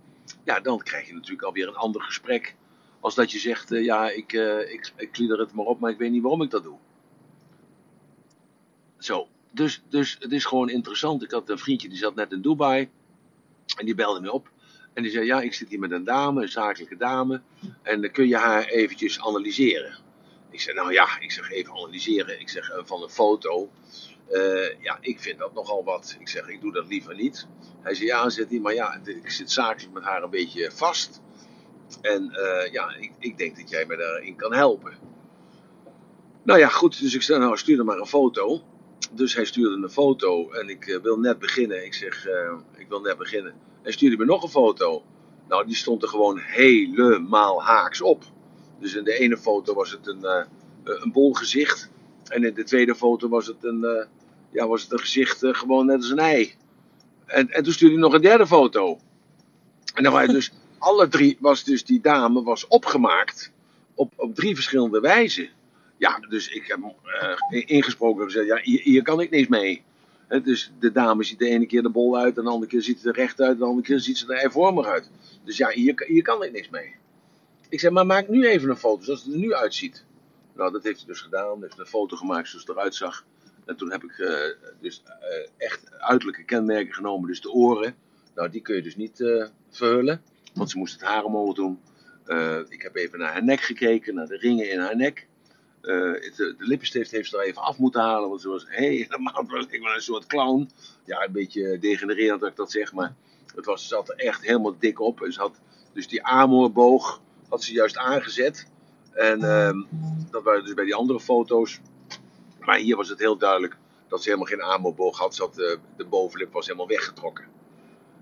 Ja, dan krijg je natuurlijk alweer een ander gesprek. Als dat je zegt, eh, ja, ik, eh ik, ik klieder het maar op, maar ik weet niet waarom ik dat doe. Zo, dus, dus het is gewoon interessant. Ik had een vriendje die zat net in Dubai. En die belde me op. En die zei, ja, ik zit hier met een dame, een zakelijke dame. En dan kun je haar eventjes analyseren. Ik zeg, nou ja, ik zeg even analyseren. Ik zeg, van een foto. Eh, ja, ik vind dat nogal wat. Ik zeg, ik doe dat liever niet. Hij zei, ja, zegt hij, maar ja, ik zit zakelijk met haar een beetje vast. En eh, ja, ik, ik denk dat jij me daarin kan helpen. Nou ja, goed, dus ik zei, nou, stuur er maar een foto. Dus hij stuurde een foto en ik eh, wil net beginnen. Ik zeg, ik wil net beginnen. Hij stuurde me nog een foto. Nou, die stond er gewoon helemaal haaks op. Dus in de ene foto was het een, een bol gezicht. En in de tweede foto was het een, eh, ja, was het een gezicht eh, gewoon net als een ei. En, en toen stuurde hij nog een derde foto. En dan waren dus alle drie, was dus die dame was opgemaakt op, op drie verschillende wijzen. Ja, dus ik heb eh, ingesproken en gezegd, ja, hier, hier kan ik niks mee. Hè, dus de dame ziet de ene keer de bol uit, en de andere keer ziet ze er recht uit, en de andere keer ziet ze er eivormig uit. Dus ja, hier, hier kan ik niks mee. Ik zeg, maar maak nu even een foto zoals het er nu uitziet. Nou, dat heeft hij dus gedaan. Heeft een foto gemaakt zoals het eruit zag. En toen heb ik eh, dus eh, echt uiterlijke kenmerken genomen. Dus de oren. Nou, die kun je dus niet eh, verhullen. Want ze moest het haar omhoog doen. Ik heb even naar haar nek gekeken. Naar de ringen in haar nek. De, lippenstift heeft ze er even af moeten halen. Want ze was helemaal ik wel een soort clown. Ja, een beetje degenererend dat ik dat zeg. Maar het was, ze zat er echt helemaal dik op. Ze had dus die amorboog had ze juist aangezet. En ehm, dat waren dus bij die andere foto's. Maar hier was het heel duidelijk dat ze helemaal geen amorboog had. Had eh, de bovenlip was helemaal weggetrokken.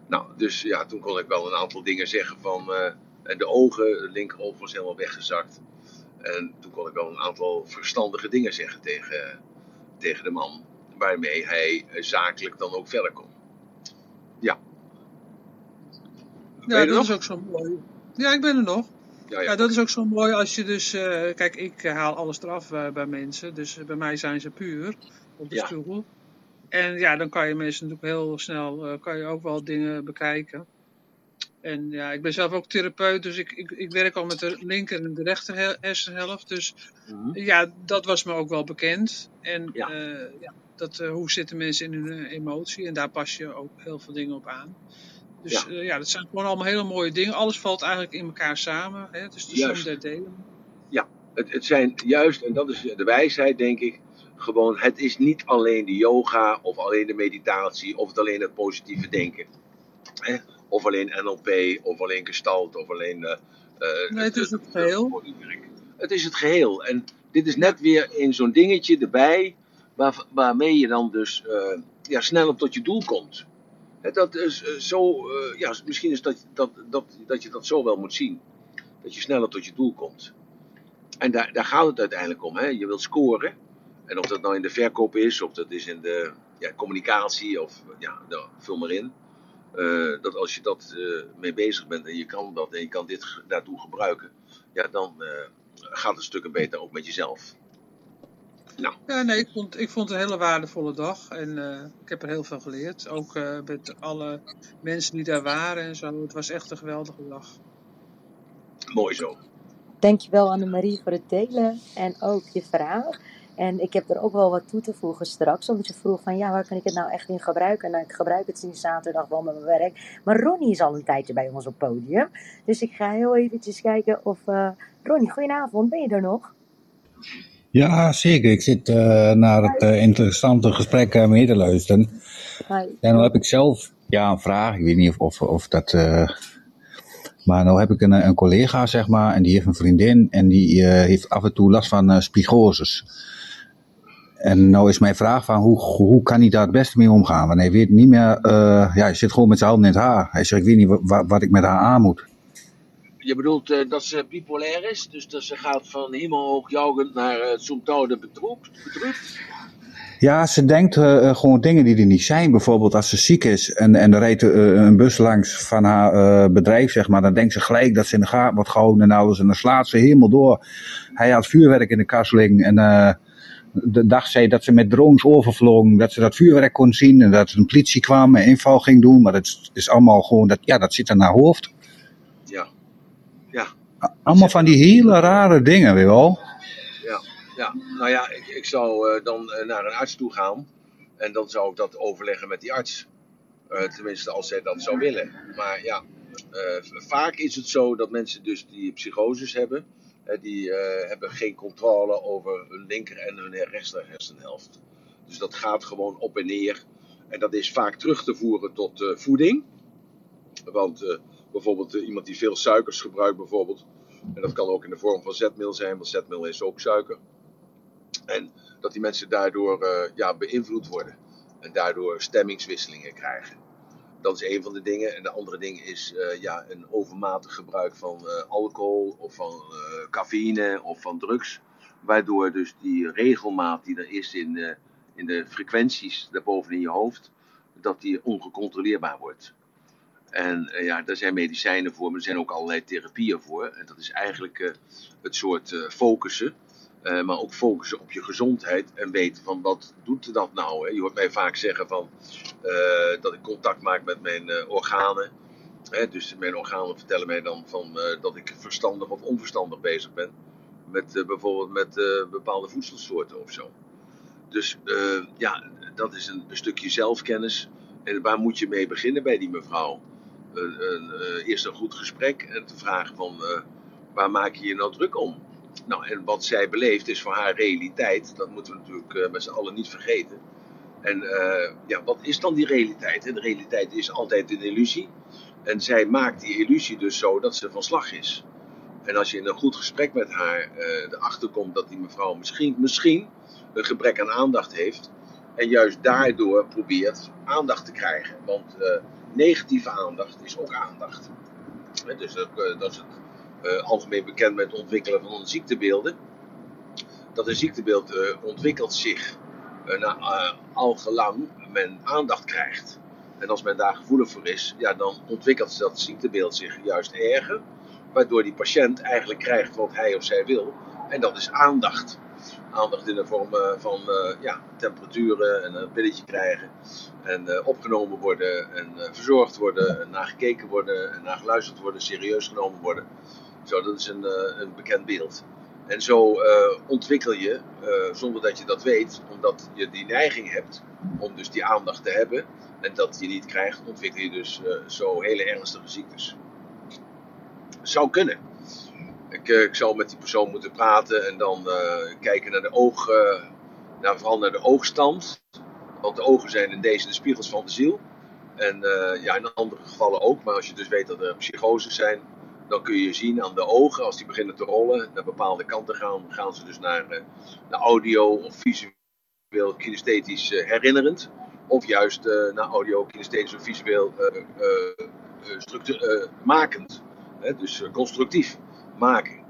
Nou, dus ja, toen kon ik wel een aantal dingen zeggen van... eh, en de ogen, de linkeroog was helemaal weggezakt. En toen kon ik wel een aantal verstandige dingen zeggen tegen, tegen de man. Waarmee hij eh, zakelijk dan ook verder kon. Ja. Ja, dat nog? is ook zo mooi. Ja, ik ben er nog. Ja, dat is ook zo mooi als je dus... eh, kijk, ik eh, haal alles eraf eh, bij mensen. Dus bij mij zijn ze puur op de stoel. En ja, dan kan je mensen natuurlijk heel snel... kan je ook wel dingen bekijken. En ja, ik ben zelf ook therapeut. Dus ik, ik, ik werk al met de linker en de rechter he- hersenhelft. Dus Mhm. ja, dat was me ook wel bekend. En Ja. ja. ja, dat, hoe zitten mensen in hun emotie? En daar pas je ook heel veel dingen op aan. Dus Ja. ja, ja dat zijn gewoon allemaal hele mooie dingen. Alles valt eigenlijk in elkaar samen. Hè? Dus de Juist. som der delen. Het, het zijn juist, en dat is de wijsheid denk ik, gewoon het is niet alleen de yoga of alleen de meditatie of het alleen het positieve denken. Hè? Of alleen NLP of alleen gestalt of alleen... eh, eh, Nee, het is het geheel. Het is het geheel. En dit is net weer in zo'n dingetje erbij waar, waarmee je dan dus eh, ja, sneller tot je doel komt. Dat is eh, zo, eh, ja, misschien is dat, dat, dat, dat je dat zo wel moet zien. Dat je sneller tot je doel komt. En daar, daar gaat het uiteindelijk om. Hè? Je wilt scoren. En of dat nou in de verkoop is, of dat is in de ja, communicatie, of ja, nou, vul maar in. Eh, dat als je dat mee bezig bent en je kan dat en je kan dit daartoe gebruiken, ja, dan gaat het stukken beter ook met jezelf. Nou, Ja, nee, ik vond, ik vond het een hele waardevolle dag. En eh, ik heb er heel veel geleerd. Ook eh, met alle mensen die daar waren en zo. Het was echt een geweldige dag. mooi zo. Dankjewel Annemarie voor het delen en ook je vraag. En ik heb er ook wel wat toe te voegen straks, omdat je vroeg van ja, waar kan ik het nou echt in gebruiken? Nou, ik gebruik het sinds zaterdag wel met mijn werk. Maar Ronnie is al een tijdje bij ons op het podium. Dus ik ga heel eventjes kijken of... eh Ronnie, goedenavond, ben je er nog? Ja, zeker. Ik zit eh, naar het eh, interessante gesprek eh, mee te luisteren. Hi. En dan heb ik zelf ja, een vraag. Ik weet niet of, of, of dat. maar nou heb ik een, een collega, zeg maar, en die heeft een vriendin en die heeft af en toe last van spigoses. En nou is mijn vraag van hoe, hoe kan hij daar het beste mee omgaan? Want hij weet niet meer, ja, hij zit gewoon met zijn handen in het haar. Hij zegt, ik weet niet wa- wa- wat ik met haar aan moet. Je bedoelt eh, dat ze bipolair is, dus dat ze gaat van hemelhoog jougend naar uh, zoemtouwde bedroefd? bedrukt? Ja, ze denkt eh, eh, gewoon dingen die er niet zijn. Bijvoorbeeld als ze ziek is en, en er rijdt eh, een bus langs van haar eh, bedrijf, zeg maar. Dan denkt ze gelijk dat ze in de gaten wordt gehouden en alles. En dan slaat ze helemaal door. Hij had vuurwerk in de kast liggen en eh dacht zij dat ze met drones overvlogen. Dat ze dat vuurwerk kon zien en dat er een politie kwam en inval ging doen. Maar dat is, is allemaal gewoon, dat, ja, dat zit in haar hoofd. Allemaal van die hele rare dingen, weet je wel. ja, ja. Nou ja, ik, ik zou eh, dan eh, naar een arts toe gaan. En dan zou ik dat overleggen met die arts. Eh, tenminste, als zij dat zou willen. Maar ja, vaak is het zo dat mensen dus die psychoses hebben, die hebben geen controle over hun linker en hun rechter hersenhelft. Dus dat gaat gewoon op en neer. En dat is vaak terug te voeren tot voeding. Want bijvoorbeeld iemand die veel suikers gebruikt, bijvoorbeeld. En dat kan ook in de vorm van zetmeel zijn, want zetmeel is ook suiker. En dat die mensen daardoor eh, ja, beïnvloed worden. En daardoor stemmingswisselingen krijgen. Dat is een van de dingen. En de andere ding is eh, ja, een overmatig gebruik van eh, alcohol of van cafeïne of van drugs. Waardoor dus die regelmaat die er is in, in de frequenties daarboven in je hoofd, dat die ongecontroleerbaar wordt. En eh, ja, daar zijn medicijnen voor, maar er zijn ook allerlei therapieën voor. En dat is eigenlijk eh, het soort eh, focussen. Maar ook focussen op je gezondheid en weten van wat doet dat nou. Hè? Je hoort mij vaak zeggen van, dat ik contact maak met mijn organen. Hè? Dus mijn organen vertellen mij dan van, dat ik verstandig of onverstandig bezig ben. Met bijvoorbeeld met bepaalde voedselsoorten of zo. Dus ja, dat is een, een stukje zelfkennis. En waar moet je mee beginnen bij die mevrouw? Eh, eerst een goed gesprek en te vragen van eh, waar maak je je nou druk om? Nou, en wat zij beleeft is voor haar realiteit. Dat moeten we natuurlijk eh, met z'n allen niet vergeten. En ja, wat is dan die realiteit? De realiteit is altijd een illusie. En zij maakt die illusie dus zo dat ze van slag is. En als je in een goed gesprek met haar eh, erachter komt dat die mevrouw misschien, misschien een gebrek aan aandacht heeft. En juist daardoor probeert aandacht te krijgen. Want negatieve aandacht is ook aandacht. Dus dat, eh, dat is het eh, algemeen bekend met het ontwikkelen van ziektebeelden. Dat een ziektebeeld eh, ontwikkelt zich al gelang men aandacht krijgt. En als men daar gevoelig voor is, ja, dan ontwikkelt dat ziektebeeld zich juist erger. Waardoor die patiënt eigenlijk krijgt wat hij of zij wil. En dat is aandacht. Aandacht in de vorm uh, van uh, ja, temperaturen en een pilletje krijgen. En uh, opgenomen worden en verzorgd worden. En naar gekeken worden en naar geluisterd worden. Serieus genomen worden. Zo, dat is een, een bekend beeld. En zo ontwikkel je, zonder dat je dat weet, omdat je die neiging hebt om dus die aandacht te hebben. En dat je niet krijgt, ontwikkel je dus zo hele ernstige ziektes. Zou kunnen. Ik, uh, ik zal met die persoon moeten praten en dan uh, kijken naar de oog, uh, nou, vooral naar de oogstand. Want de ogen zijn in deze de spiegels van de ziel. En ja, in andere gevallen ook. Maar als je dus weet dat er psychoses zijn, dan kun je zien aan de ogen, als die beginnen te rollen, naar bepaalde kanten gaan, gaan ze dus naar, naar audio of visueel kinesthetisch herinnerend. Of juist naar audio, kinesthetisch of visueel structuur, makend. Hè, dus constructief maken.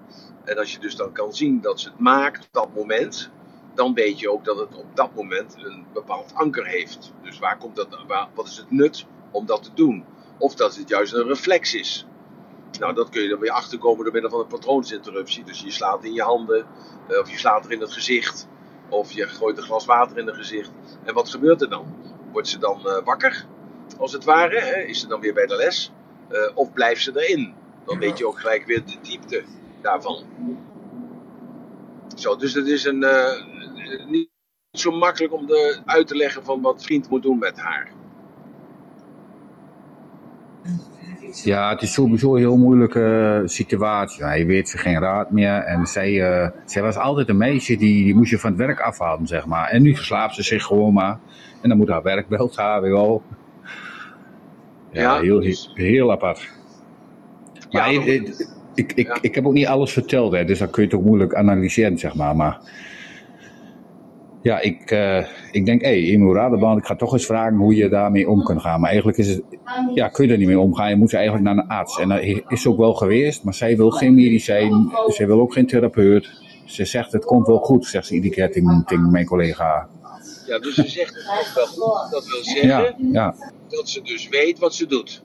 En als je dus dan kan zien dat ze het maakt op dat moment, dan weet je ook dat het op dat moment een bepaald anker heeft. Dus waar komt dat, waar, wat is het nut om dat te doen? Of dat het juist een reflex is. Nou, dat kun je dan weer achterkomen door middel van een patroonsinterruptie. Dus je slaat in je handen, of je slaat er in het gezicht, of je gooit een glas water in het gezicht. En wat gebeurt er dan? Wordt ze dan uh, wakker, als het ware? Hè? Is ze dan weer bij de les? Uh, of blijft ze erin? Dan weet je ook gelijk weer de diepte daarvan. Zo, dus het is een, uh, niet zo makkelijk om de, uit te leggen van wat vriend moet doen met haar. Ja, het is sowieso een heel moeilijke situatie. Hij weet ze geen raad meer. En zij, uh, zij was altijd een meisje die, die moest je van het werk afhalen, zeg maar. En nu verslaapt ze zich gewoon maar. En dan moet haar werk belt haar weer wel. Ja, ja heel, dus... heel apart. Maar ja, ik, ik, ik, ja. ik, heb ook niet alles verteld, hè, dus dan kun je ook moeilijk analyseren, zeg maar. Maar ja, ik, uh, ik denk, hé, hey, Raderband, ik ga toch eens vragen hoe je daarmee om kunt gaan. Maar eigenlijk is het, ja, kun je er niet mee omgaan. Je moet eigenlijk naar een arts. En dat is ook wel geweest, maar zij wil geen medicijn. Zij wil ook geen therapeut. Ze zegt, het komt wel goed, zegt ze iedere keer tegen, tegen mijn collega. Ja, dus ze zegt, het komt wel goed. Dat wil zeggen ja, ja. dat ze dus weet wat ze doet.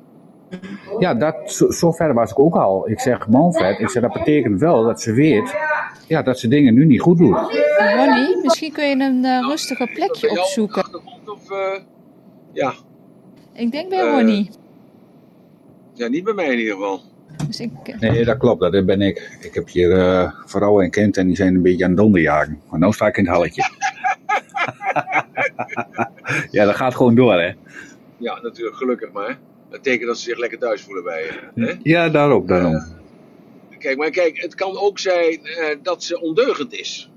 Ja, dat, zo, zo ver was ik ook al. Ik zeg, Manfred, ik zeg, dat betekent wel dat ze weet ja, dat ze dingen nu niet goed doet. Ronnie, misschien kun je een uh, rustiger plekje opzoeken. Of, uh, ja. Ik denk bij uh, Ronnie. Ja, niet bij mij in ieder geval. Dus ik, nee, dat klopt, dat ben ik. Ik heb hier uh, vrouwen en kind en die zijn een beetje aan het donderjagen. Maar nu sta ik in het halletje. ja, dat gaat gewoon door, hè? Ja, natuurlijk, gelukkig maar. Dat betekent dat ze zich lekker thuis voelen bij je. Hè? Ja, daarop, daarom. Uh, kijk, maar kijk, het kan ook zijn eh, dat ze ondeugend is.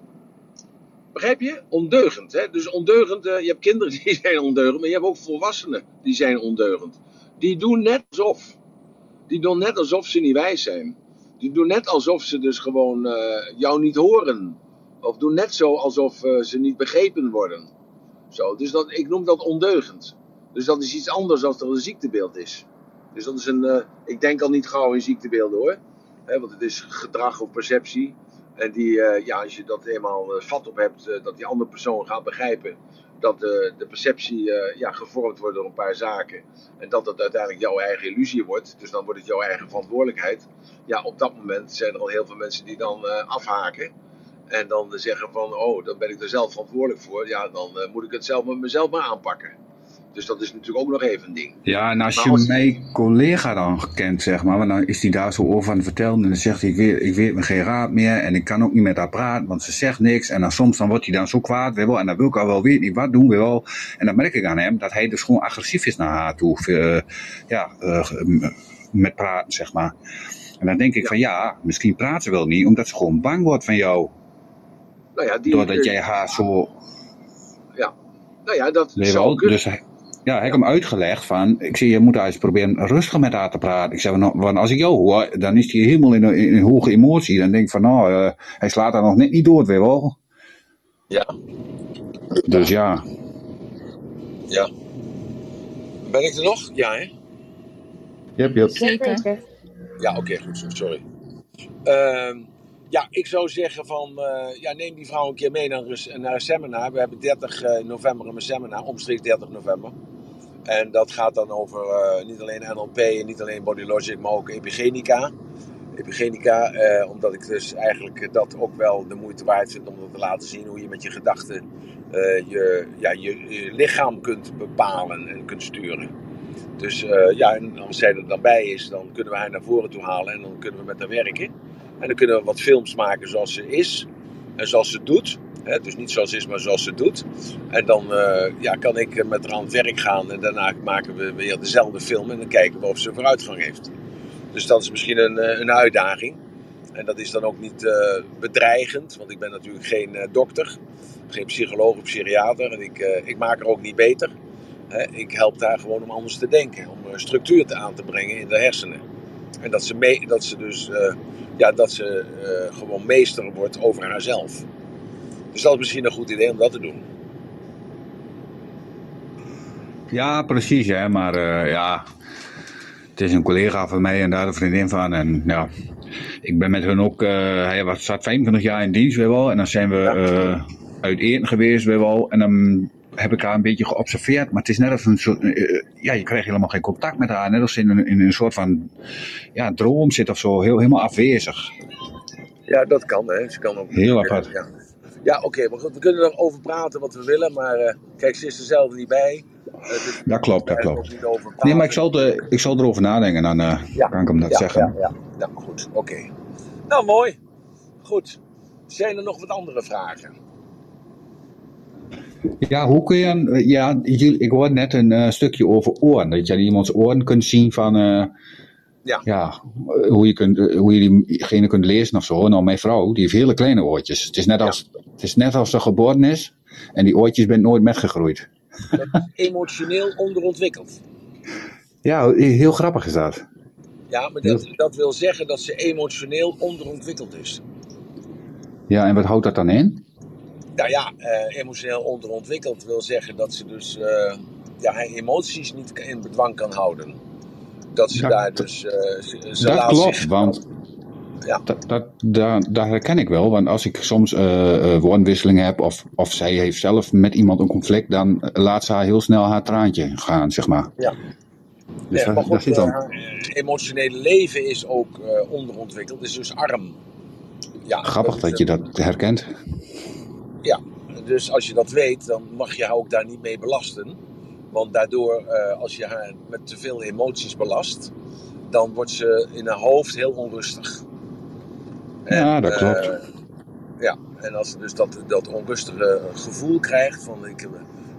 Begrijp je? Ondeugend. Hè? Dus ondeugend, eh, je hebt kinderen die zijn ondeugend, maar je hebt ook volwassenen die zijn ondeugend. Die doen net alsof. Die doen net alsof ze niet wijs zijn. Die doen net alsof ze dus gewoon eh, jou niet horen. Of doen net zo alsof eh, ze niet begrepen worden. Zo, dus dat, ik noem dat ondeugend. Dus dat is iets anders dan er een ziektebeeld is. Dus dat is een, eh, ik denk al niet gauw in ziektebeelden hoor. Want het is gedrag of perceptie. En die, eh, ja, als je dat eenmaal eh, vat op hebt, dat die andere persoon gaat begrijpen dat de, perceptie ja, gevormd wordt door een paar zaken. En dat het uiteindelijk jouw eigen illusie wordt. Dus dan wordt het jouw eigen verantwoordelijkheid. Ja, op dat moment zijn er al heel veel mensen die dan afhaken. En dan zeggen van, oh, dan ben ik er zelf verantwoordelijk voor. Ja, dan moet ik het zelf met mezelf maar aanpakken. Dus dat is natuurlijk ook nog even een ding. Ja, en als Maar je als- mijn collega dan kent, zeg maar, want dan is hij daar zo over aan het vertellen en dan zegt hij, ik weet, ik weet me geen raad meer en ik kan ook niet met haar praten, want ze zegt niks. En dan soms dan wordt hij dan zo kwaad, weet je wel, en dan wil ik al wel weten, niet wat doen, je wel. En dan merk ik aan hem dat hij dus gewoon agressief is naar haar toe, eh, ja, eh, met praten, zeg maar. En dan denk ik Ja. van ja, misschien praat ze wel niet, omdat ze gewoon bang wordt van jou, Nou ja, die, doordat jij haar zo ja. Nou ja, dat zou kunnen. Dus hij- ja, hij heb hem uitgelegd van, ik zie, je moet eens proberen rustig met haar te praten. Ik zeg, nou, want als ik jou hoor, dan is hij helemaal in een, in een hoge emotie. Dan denk ik van, nou, eh, hij slaat daar nog net niet door, weet je wel. Ja, Dus ja, ja. Ben ik er nog? Ja, hè? Yep, yep. Zeker. Ja, oké, goed zo, sorry. Ehm, ja, ik zou zeggen van, eh, ja, neem die vrouw een keer mee naar, een- naar een seminar. We hebben 30 eh, november een seminar, omstreeks 30 november. En dat gaat dan over eh, niet alleen NLP en niet alleen Body Logic, maar ook epigenica. Epigenica, omdat ik dus eigenlijk dat ook wel de moeite waard vind om dat te laten zien. Hoe je met je gedachten je, ja, je, je lichaam kunt bepalen en kunt sturen. Dus ja, en als zij er dan bij is, dan kunnen we haar naar voren toe halen en dan kunnen we met haar werken. En dan kunnen we wat films maken zoals ze is en zoals ze doet. Dus niet zoals ze is, maar zoals ze doet. En dan eh, ja, kan ik met haar aan het werk gaan en daarna maken we weer dezelfde film en dan kijken we of ze vooruitgang heeft. Dus dat is misschien een, eh, een uitdaging. En dat is dan ook niet eh, bedreigend, want ik ben natuurlijk geen eh, dokter, geen psycholoog of psychiater. En ik, ik maak haar ook niet beter. Ik help haar gewoon om anders te denken, om structuur aan te brengen in de hersenen. En dat ze, mee, dat ze dus ja, dat ze eh, gewoon meester wordt over haarzelf. Dus dat is misschien een goed idee om dat te doen. Ja, precies, hè. Maar eh, ja, het is een collega van mij en daar een vriendin van. En ja, ik ben met hun ook, eh, hij was, zat 25 jaar in dienst, weet je wel. En dan zijn we Ja. uit geweest, weet je wel. En dan heb ik haar een beetje geobserveerd. Maar het is net als een soort, eh, ja, je krijgt helemaal geen contact met haar. Net als in een, in een soort van, ja, droom zit of zo. Heel, helemaal afwezig. Ja, dat kan, hè. Ze kan ook. Heel apart. Ja, ja oké, maar goed, we kunnen erover praten wat we willen, maar eh, kijk, ze is er zelf niet bij. Eh, dus Dat klopt, dat klopt. Nee, maar ik zal, er, ik zal erover nadenken. Dan eh, Ja. kan ik hem dat ja, zeggen. Ja, ja, ja, goed, oké. Nou, mooi. Goed. Zijn er nog wat andere vragen? Ja, hoe kun je, een- ja, ik hoorde net een eh, stukje over oren, dat je aan iemands oren kunt zien van, eh, Ja. ja, eh, hoe je, kunt, eh, hoe je diegene kunt lezen of zo. Nou, mijn vrouw, die heeft hele kleine oortjes. Het is net Ja. als, het is net als ze geboren is en die oortjes zijn nooit metgegroeid. Dat is emotioneel onderontwikkeld. Ja, heel grappig is dat. Ja, maar dat, dat wil zeggen dat ze emotioneel onderontwikkeld is. Ja, en wat houdt dat dan in? Nou ja, eh, emotioneel onderontwikkeld wil zeggen dat ze dus eh, ja, haar emoties niet in bedwang kan houden. Dat ze Ja, daar dus. eh, ze, ze dat laat klopt, zich- want Ja. dat, dat, herken ik wel. Want als ik soms woordenwisseling heb of, of zij heeft zelf met iemand een conflict, dan laat ze haar heel snel haar traantje gaan, zeg maar. Ja. Dus maar goed, zit dan. haar emotionele leven is ook onderontwikkeld, is dus arm. Ja, Grappig dat je dat herkent. Ja, dus als je dat weet, dan mag je haar ook daar niet mee belasten. Want daardoor, eh, als je haar met te veel emoties belast, dan wordt ze in haar hoofd heel onrustig. Ja, dat eh, klopt. ja, en als ze dus dat, dat onrustige gevoel krijgt, van ik,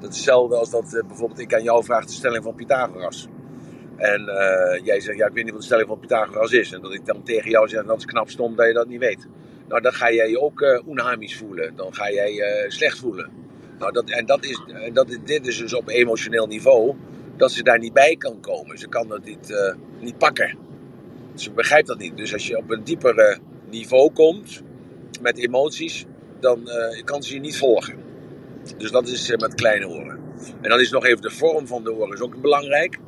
dat is hetzelfde als dat eh, bijvoorbeeld ik aan jou vraag de stelling van Pythagoras. En eh, jij zegt, ja, ik weet niet wat de stelling van Pythagoras is. En dat ik dan tegen jou zeg, dat is knap stom dat je dat niet weet. Nou, dan ga jij je ook uh, onhamisch voelen. Dan ga jij je slecht voelen. Nou, dat, en dat is, en dat, dit is dus op emotioneel niveau dat ze daar niet bij kan komen. Ze kan dat niet, niet pakken. Ze begrijpt dat niet. Dus als je op een dieper niveau komt met emoties, dan kan ze je niet volgen. Dus dat is met kleine oren. En dan is nog even de vorm van de oren is ook belangrijk.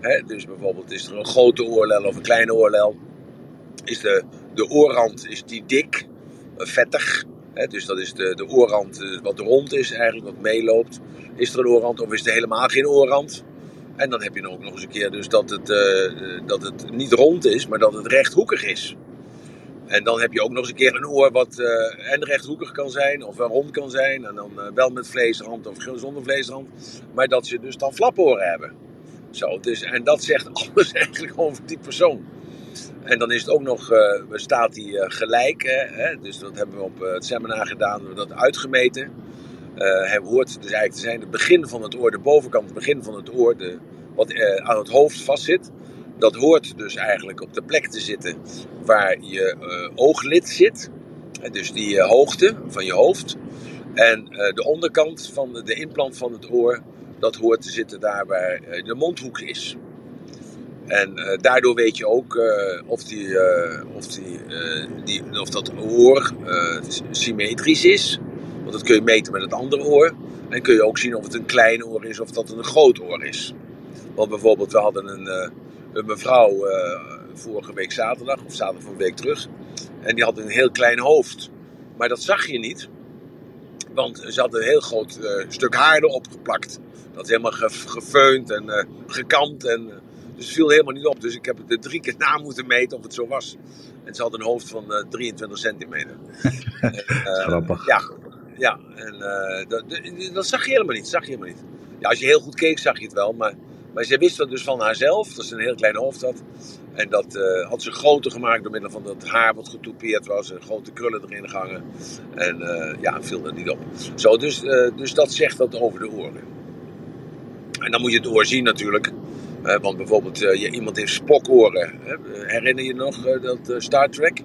Hè? Dus bijvoorbeeld is er een grote oorlel of een kleine oorlel. Is de, de oorrand is die dik, vettig. Dus dat is de, de oorrand wat rond is eigenlijk, wat meeloopt. Is er een oorrand of is er helemaal geen oorrand? En dan heb je ook nog eens een keer dus dat het, uh, dat het niet rond is, maar dat het rechthoekig is. En dan heb je ook nog eens een keer een oor wat en rechthoekig kan zijn, of wel rond kan zijn. En dan wel met vleesrand of zonder vleesrand. Maar dat ze dus dan flaporen hebben. Zo, dus, en dat zegt alles eigenlijk over die persoon. En dan is het ook nog, uh, staat die gelijk. Hè? Dus dat hebben we op het seminar gedaan, we hebben dat uitgemeten. hij hoort dus eigenlijk te zijn het begin van het oor, de bovenkant, het begin van het oor, de, wat aan het hoofd vastzit dat hoort dus eigenlijk op de plek te zitten waar je ooglid zit. Dus die hoogte van je hoofd. En de onderkant van de, implant van het oor, dat hoort te zitten daar waar de mondhoek is. En daardoor weet je ook of, die, of, die, die, of dat oor symmetrisch is. Want dat kun je meten met het andere oor. En kun je ook zien of het een klein oor is of dat een groot oor is. Want bijvoorbeeld, we hadden een een mevrouw vorige week zaterdag, of zaterdag van week terug. En die had een heel klein hoofd. Maar dat zag je niet. Want ze had een heel groot stuk haar erop geplakt. Dat is helemaal ge gefeund en gekamd. En, dus het viel helemaal niet op. Dus ik heb het er drie keer na moeten meten of het zo was. En ze had een hoofd van 23 centimeter. Grappig. Ja, ja. En dat, dat zag je helemaal niet. Zag je helemaal niet. Ja, als je heel goed keek zag je het wel. Maar maar zij wist dat dus van haarzelf, dat ze een heel klein hoofd had. En dat uh, had ze groter gemaakt door middel van dat haar wat getoupeerd was. En grote krullen erin gehangen. En uh, ja, viel er niet op. Zo, dus, uh, dus dat zegt dat over de oren. En dan moet je het oor zien natuurlijk. Want bijvoorbeeld, je, iemand heeft spokoren. herinner je nog dat Star Trek?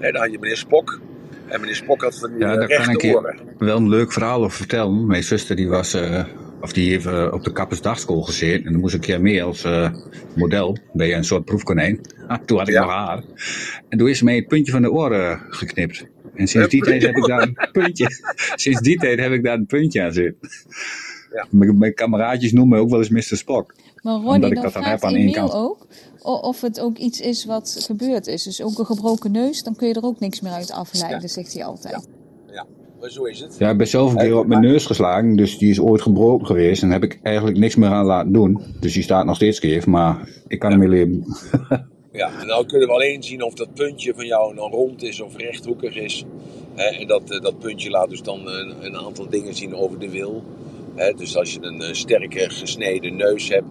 daar had je meneer Spok. En meneer Spok had van die ja, daar rechte kan ik oren. wel een leuk verhaal over vertellen. Mijn zuster die was of die heeft uh, op de kappersdagschool gezeten. En dan moest ik een keer mee als uh, model. Ben je een soort proefkonijn. Ah, toen had ik Ja. nog haar. En toen is ze mij het puntje van de oren geknipt. En sinds die tijd heb ik daar een puntje. Sinds die tijd heb ik daar een puntje aan zitten. Ja. Mijn, mijn kameraadjes noemen me ook wel eens Mr. Spock. Maar Ronnie, ik dan dat dan heb aan één kant. ook of het ook iets is wat gebeurd is. Dus ook een gebroken neus, dan kun je er ook niks meer uit afleiden, zegt hij altijd. Ja, maar zo is het. Ja, ik ben zelf een keer op mijn neus geslagen. Dus die is ooit gebroken geweest. En daar heb ik eigenlijk niks meer aan laten doen. Dus die staat nog steeds keer. Maar ik kan ermee leven. Ja, en nou kunnen we alleen zien of dat puntje van jou nou rond is of rechthoekig is. Hè, en dat, eh, dat puntje laat dus dan een, een aantal dingen zien over de wil. Hè, dus als je een eh, sterke gesneden neus hebt,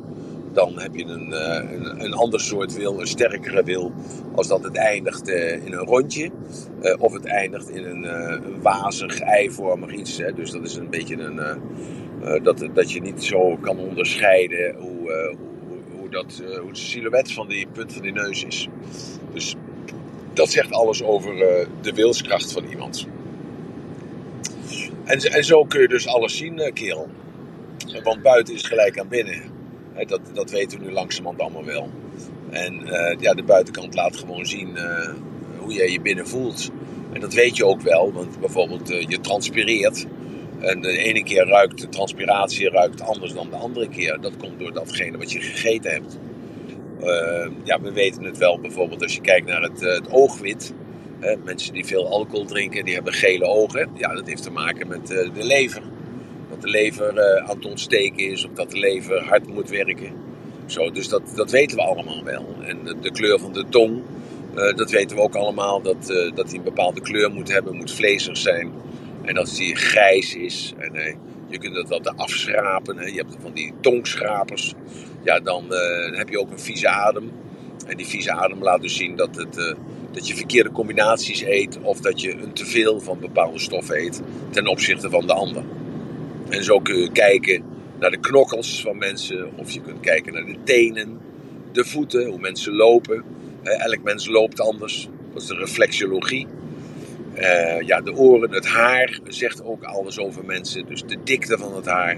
dan heb je een, eh, een, een ander soort wil, een sterkere wil, als dat het eindigt eh, in een rondje. eh, of het eindigt in een, wazig, eivormig iets. Hè. Dus dat is een beetje een. dat, dat je niet zo kan onderscheiden hoe, hoe, hoe, dat, hoe de silhouet van die punt van die neus is. Dus dat zegt alles over de wilskracht van iemand. En, en zo kun je dus alles zien, kerel. Want buiten is gelijk aan binnen. Hè, Dat, dat weten we nu langzamerhand allemaal wel. En eh, ja, de buitenkant laat gewoon zien eh, hoe jij je binnen voelt. En dat weet je ook wel, want bijvoorbeeld eh, je transpireert. En de ene keer ruikt de transpiratie ruikt anders dan de andere keer. Dat komt door datgene wat je gegeten hebt. Eh, ja, we weten het wel bijvoorbeeld als je kijkt naar het, eh, het oogwit. Mensen die veel alcohol drinken, die hebben gele ogen. Ja, dat heeft te maken met eh, de lever. Dat de lever eh, aan het ontsteken is of dat de lever hard moet werken. Zo, dus dat, dat weten we allemaal wel. En de, kleur van de tong, eh, dat weten we ook allemaal. Dat, eh, dat die een bepaalde kleur moet hebben, moet vlezig zijn. En als die grijs is, en je kunt dat wat afschrapen. Hè. Je hebt van die tongschrapers. Ja, dan heb je ook een vieze adem. En die vieze adem laat dus zien dat, het, dat je verkeerde combinaties eet. Of dat je een teveel van bepaalde stoffen eet ten opzichte van de ander. En zo kun je kijken naar de knokkels van mensen. Of je kunt kijken naar de tenen. de voeten, hoe mensen lopen. Elk mens loopt anders. Dat is de reflexologie. Eh, ja, de oren, het haar zegt ook alles over mensen. Dus de dikte van het haar.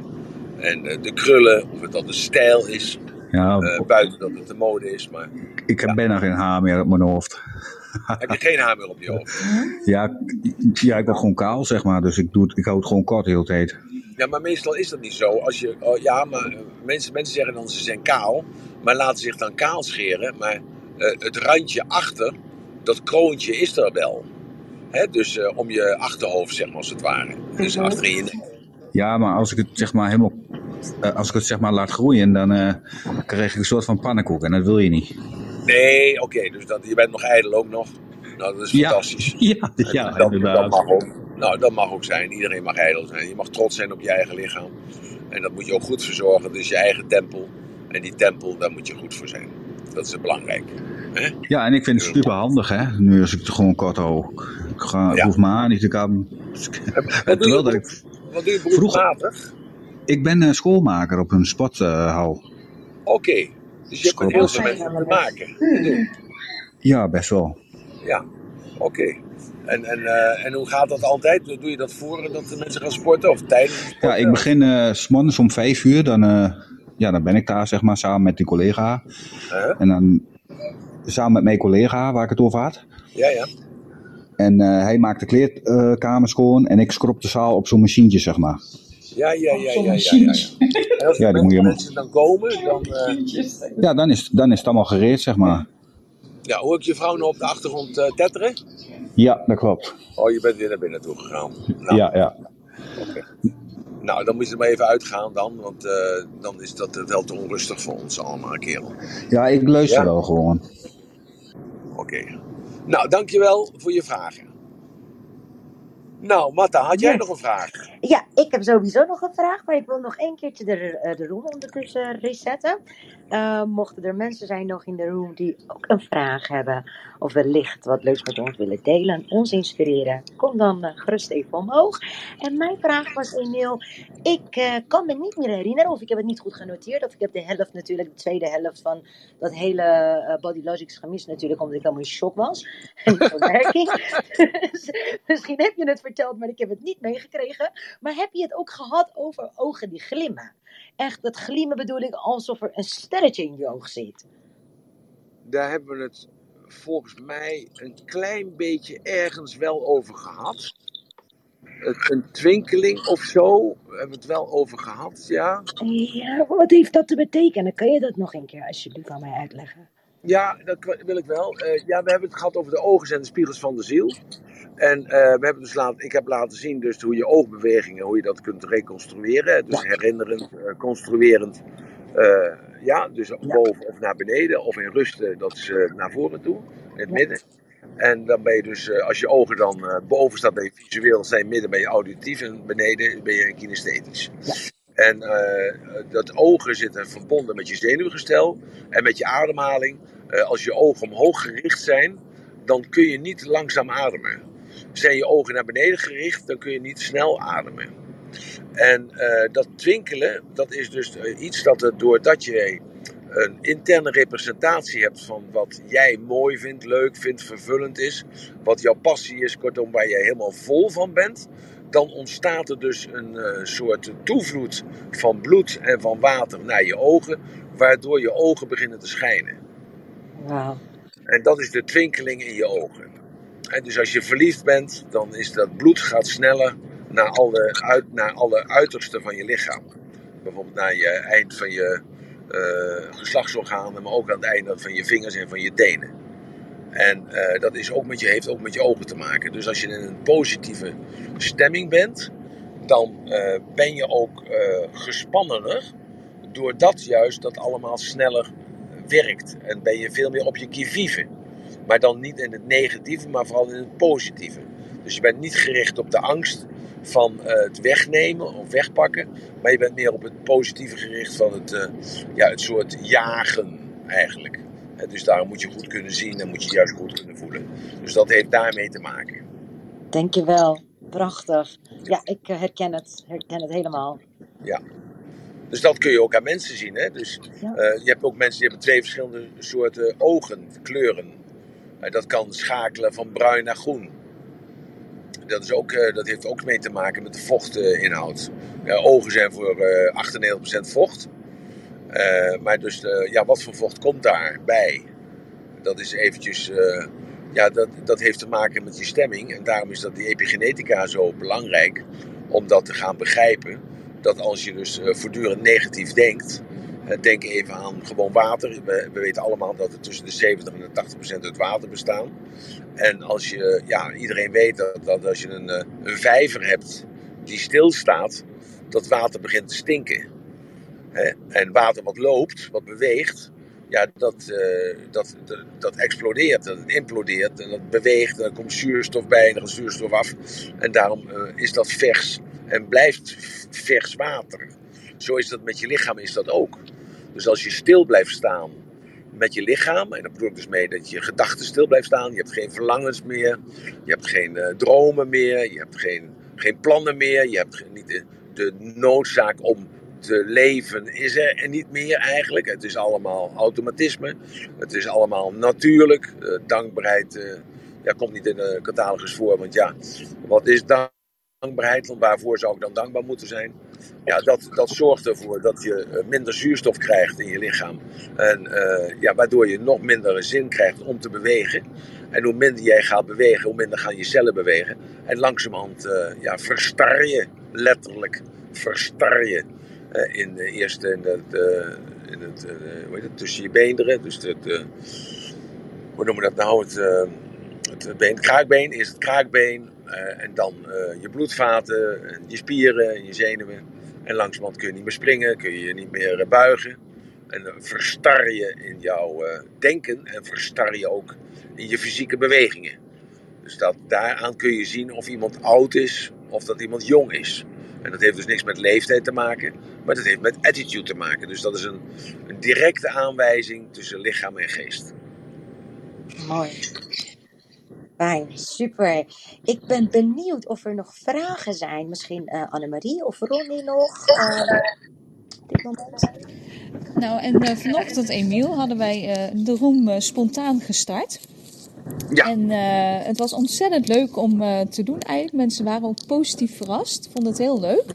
En eh, de krullen, of het dan de stijl is. Ja, Eh, buiten dat het de mode is. Maar ik heb bijna geen haar meer op mijn hoofd. heb je geen haar meer op je hoofd? Ja, ik- ja, ik ben gewoon kaal, zeg maar. Dus ik, doe het, ik hou het gewoon kort de hele tijd. Ja, maar meestal is dat niet zo. Als je, oh, ja, maar eh, mensen, mensen zeggen dan ze zijn kaal, maar laten zich dan kaal scheren. Maar eh, het randje achter, dat kroontje is er wel. Hè? Dus eh, om je achterhoofd, zeg maar, als het ware. Dus Mhm. achter in je nek. Ja, maar als ik het zeg maar helemaal... als ik het zeg maar laat groeien, dan eh, krijg ik een soort van pannenkoek. En dat wil je niet. Nee, oké, dus dat, je bent nog ijdel ook nog. Nou, dat is fantastisch. Ja, ja dat, mag ook. Nou, dat mag ook zijn. Iedereen mag ijdel zijn. Je mag trots zijn op je eigen lichaam. En dat moet je ook goed verzorgen. Dus je eigen tempel. En die tempel, daar moet je goed voor zijn. Dat is belangrijk. Hè? Ja, en ik vind het super handig, hè. Nu als ik het gewoon kort hou. Ik, ga, Ja. hoef me aan niet te kappen. Wat doe Terwijl dat je, ik... wat doe je beroepsmatig? Ik ben eh, schoolmaker op een sporthal. Oké. Dus je hebt met heel veel mensen te maken. ja, best wel. Ja, oké. En, en, eh, en hoe gaat dat altijd? Doe je dat voor dat de mensen gaan sporten of tijdens Ja, ik begin eh, s morgens om vijf uur. Dan, eh, ja, dan ben ik daar, zeg maar, samen met die collega. Huh? En dan samen met mijn collega, waar ik het over had. Ja, ja. En eh, hij maakt de kleedkamer schoon en ik scrop de zaal op zo'n machientje, zeg maar. Ja, ja, ja, ja, ja, ja, ja. En als Ja, de die moet je- mensen dan komen, dan... eh, Ja, dan is, dan is het allemaal gereed, zeg maar. ja, hoor ik je vrouw nou op de achtergrond eh, tetteren? Ja, dat klopt. Oh, je bent weer naar binnen toe gegaan. Nou, Ja, ja. oké. Nou, dan moet je er maar even uitgaan dan, want eh, dan is dat wel te onrustig voor ons allemaal, kerel. Ja, ik luister Ja? wel gewoon. Oké. Nou, dankjewel voor je vragen. Nou, Matta, had jij Ja. nog een vraag? Ja, ik heb sowieso nog een vraag, maar ik wil nog één keertje de, eh, de room ondertussen resetten. Eh, mochten er mensen zijn nog in de room die ook een vraag hebben, of wellicht wat leuks met ons willen delen, ons inspireren, kom dan eh, gerust even omhoog. En mijn vraag was, Emiel, ik kan me niet meer herinneren, of ik heb het niet goed genoteerd, of ik heb de helft natuurlijk, de tweede helft van dat hele Body Logics gemist natuurlijk, omdat ik helemaal in shock was. En verwerking. Dus Misschien heb je het verteld, maar ik heb het niet meegekregen. Maar heb je het ook gehad over ogen die glimmen? Echt, dat glimmen bedoel ik alsof er een sterretje in je oog zit. Daar hebben we het volgens mij een klein beetje ergens wel over gehad. Een twinkeling of zo, hebben we het wel over gehad, ja. Ja, wat heeft dat te betekenen? Kun je dat nog een keer alsjeblieft aan mij uitleggen? Ja, dat wil ik wel. Eh, ja, we hebben het gehad over de ogen zijn de spiegels van de ziel. En eh, we hebben dus laten, ik heb laten zien dus hoe je oogbewegingen, hoe je dat kunt reconstrueren. Dus herinnerend, eh, construerend. Ja, dus boven of naar beneden of in rust, dat is naar voren toe, in het Ja. midden. En dan ben je dus, als je ogen dan boven staat, ben je visueel, zijn midden ben je auditief en beneden ben je kinesthetisch. En eh, dat ogen zitten verbonden met je zenuwgestel en met je ademhaling. Eh, als je ogen omhoog gericht zijn, dan kun je niet langzaam ademen. Zijn je ogen naar beneden gericht, dan kun je niet snel ademen. En eh, dat twinkelen, dat is dus iets dat er doordat je een interne representatie hebt van wat jij mooi vindt, leuk vindt, vervullend is, wat jouw passie is, kortom waar jij helemaal vol van bent, dan ontstaat er dus een eh, soort toevloed van bloed en van water naar je ogen, waardoor je ogen beginnen te schijnen. En dat is de twinkeling in je ogen. En dus als je verliefd bent, dan is dat bloed gaat sneller naar alle, uit, naar alle uitersten van je lichaam. Bijvoorbeeld naar je eind van je eh, geslachtsorganen, maar ook aan het einde van je vingers en van je tenen. En eh, dat is ook met je, heeft ook met je ogen te maken. Dus als je in een positieve stemming bent, dan eh, ben je ook eh gespannener, doordat juist dat allemaal sneller werkt. En ben je veel meer op je kivive. Maar dan niet in het negatieve, maar vooral in het positieve. Dus je bent niet gericht op de angst van het wegnemen of wegpakken. Maar je bent meer op het positieve gericht van het, ja, het soort jagen eigenlijk. Dus daarom moet je goed kunnen zien en moet je juist goed kunnen voelen. Dus dat heeft daarmee te maken. Dankjewel. Prachtig. Ja, ik eh, herken het. Herken het helemaal. Dus dat kun je ook aan mensen zien. Hè? Dus, Ja. eh, je hebt ook mensen die hebben twee verschillende soorten ogen, kleuren. Eh, dat kan schakelen van bruin naar groen. Dat, is ook, dat heeft ook mee te maken met de vochtinhoud. Ja, ogen zijn voor eh 98% vocht. Eh, maar dus, eh, ja, wat voor vocht komt daarbij? Dat is eventjes, eh, ja, dat, dat heeft te maken met je stemming. En daarom is dat die epigenetica zo belangrijk om dat te gaan begrijpen. Dat als je dus voortdurend negatief denkt, denk even aan gewoon water. We, we weten allemaal dat er tussen de 70 en de 80 procent uit water bestaan. En als je, ja, iedereen weet dat, dat als je een, een vijver hebt die stilstaat, dat water begint te stinken. En water wat loopt, wat beweegt, ja, dat, eh, dat, dat, explodeert, dat implodeert en dat beweegt. En er komt zuurstof bij en er gaat zuurstof af. En daarom eh, is dat vers en blijft vers water. Zo is dat met je lichaam is dat ook. Dus als je stil blijft staan met je lichaam, en dat bedoel ik dus mee dat je gedachten stil blijft staan, je hebt geen verlangens meer, je hebt geen eh, dromen meer, je hebt geen, geen plannen meer, je hebt niet de noodzaak om leven is er en niet meer eigenlijk. Het is allemaal automatisme, het is allemaal natuurlijk. Eh, dankbaarheid eh, ja, komt niet in de catalogus voor, want ja, wat is dankbaarheid? Want waarvoor zou ik dan dankbaar moeten zijn? Ja, dat, dat zorgt ervoor dat je eh, minder zuurstof krijgt in je lichaam. En ja, waardoor je nog minder zin krijgt om te bewegen. En hoe minder jij gaat bewegen, hoe minder gaan je cellen bewegen. En langzamerhand ja, verstar je, letterlijk verstar je. Eh, in de eerste in het, eh, in het, eh, hoe heet het, tussen je beenderen. Dus het, hoe noemen we dat nou? Het, het been, het kraakbeen is het kraakbeen. en dan je bloedvaten, en je spieren, en je zenuwen. En langzamerhand kun je niet meer springen, kun je niet meer buigen. En dan verstar je in jouw denken en verstar je ook in je fysieke bewegingen. Dus dat, daaraan kun je zien of iemand oud is of dat iemand jong is. En dat heeft dus niks met leeftijd te maken, maar dat heeft met attitude te maken. Dus dat is een, een directe aanwijzing tussen lichaam en geest. Mooi. Fijn, super. Ik ben benieuwd of er nog vragen zijn. Misschien eh Annemarie of Ronnie nog. eh, op dit moment. Nou, en eh, vanochtend, Emiel, hadden wij eh, de room spontaan gestart. Ja. En eh, het was ontzettend leuk om eh, te doen eigenlijk. Mensen waren ook positief verrast, vonden het heel leuk.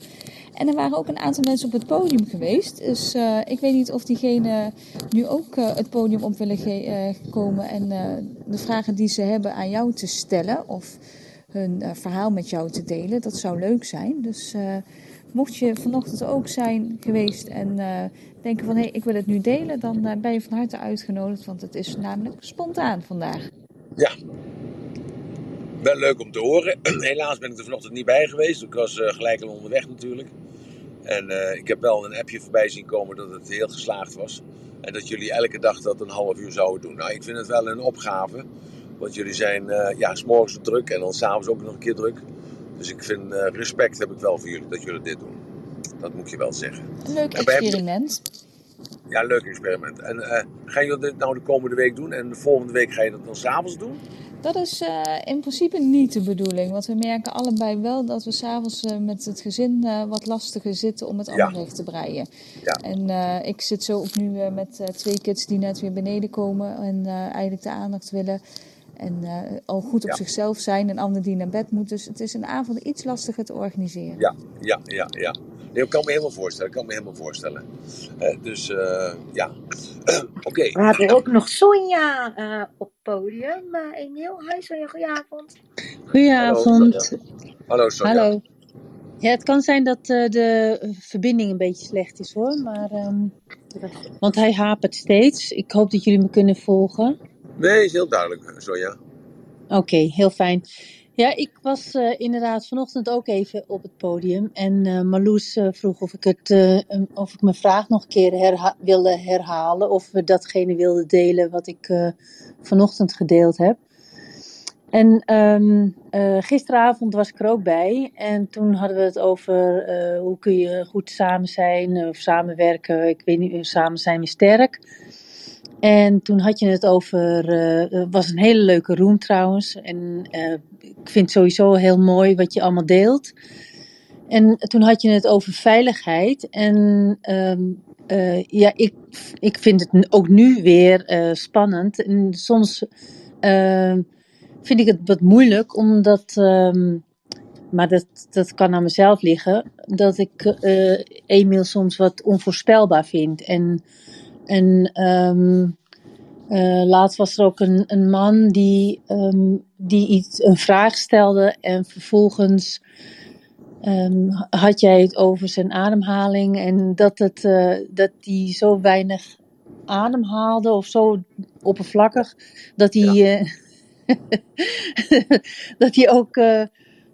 En er waren ook een aantal mensen op het podium geweest. Dus eh, ik weet niet of diegenen nu ook het podium op willen komen en de vragen die ze hebben aan jou te stellen of hun verhaal met jou te delen. Dat zou leuk zijn. Dus mocht je vanochtend ook zijn geweest en denken van hé, ik wil het nu delen, dan ben je van harte uitgenodigd, want het is namelijk spontaan vandaag. Ja, wel leuk om te horen. Helaas ben ik er vanochtend niet bij geweest. Ik was eh, gelijk al onderweg natuurlijk. En eh, ik heb wel een appje voorbij zien komen dat het heel geslaagd was. En dat jullie elke dag dat een half uur zouden doen. Nou, ik vind het wel een opgave. Want jullie zijn eh ja, s'morgens druk en dan s'avonds ook nog een keer druk. Dus ik vind respect heb ik wel voor jullie dat jullie dit doen. Dat moet je wel zeggen. Leuk experiment. Ja, leuk experiment. En eh, gaan jullie dit nou de komende week doen? En de volgende week ga je dat dan s'avonds doen? Dat is eh, in principe niet de bedoeling. Want we merken allebei wel dat we s'avonds uh, met het gezin uh, wat lastiger zitten om het Ja. allemaal recht te breien. Ja. En ik zit zo ook nu met twee kids die net weer beneden komen en eigenlijk de aandacht willen. En al goed op Ja. zichzelf zijn en anderen die naar bed moeten. Dus het is een avond iets lastiger te organiseren. Ja, ja, ja, ja. Nee, ik kan me helemaal voorstellen. Ik kan me helemaal voorstellen. Eh, dus eh, ja. Oké. We hebben ook nog Sonja eh, op podium. Emiel, hi Sonja, goedenavond. Goedenavond. Hallo Sonja. Hallo. Ja, het kan zijn dat eh, de verbinding een beetje slecht is hoor, maar, ehm, want hij hapert steeds. Ik hoop dat jullie me kunnen volgen. Nee, is heel duidelijk, Sonja. Oké, heel fijn. Ja, ik was eh, inderdaad vanochtend ook even op het podium en eh Marloes eh, vroeg of ik, het, of ik mijn vraag nog een keer wilde herhalen of we datgene wilden delen wat ik vanochtend gedeeld heb. En ehm, eh, gisteravond was ik er ook bij en toen hadden we het over hoe kun je goed samen zijn of samenwerken. Ik weet niet, samen zijn we sterk. En toen had je het over, het was een hele leuke room trouwens. En eh, ik vind sowieso heel mooi wat je allemaal deelt. en toen had je het over veiligheid. En ehm, eh, ja, ik, ik vind het ook nu weer spannend. En soms ehm, vind ik het wat moeilijk, omdat, ehm, maar dat, dat kan aan mezelf liggen, dat ik Emiel soms wat onvoorspelbaar vind. En, en eh, laatst was er ook een, een man die, ehm, die iets, een vraag stelde en vervolgens ehm, had jij het over zijn ademhaling en dat, het, eh, dat hij zo weinig ademhaalde of zo oppervlakkig dat hij, eh, dat hij ook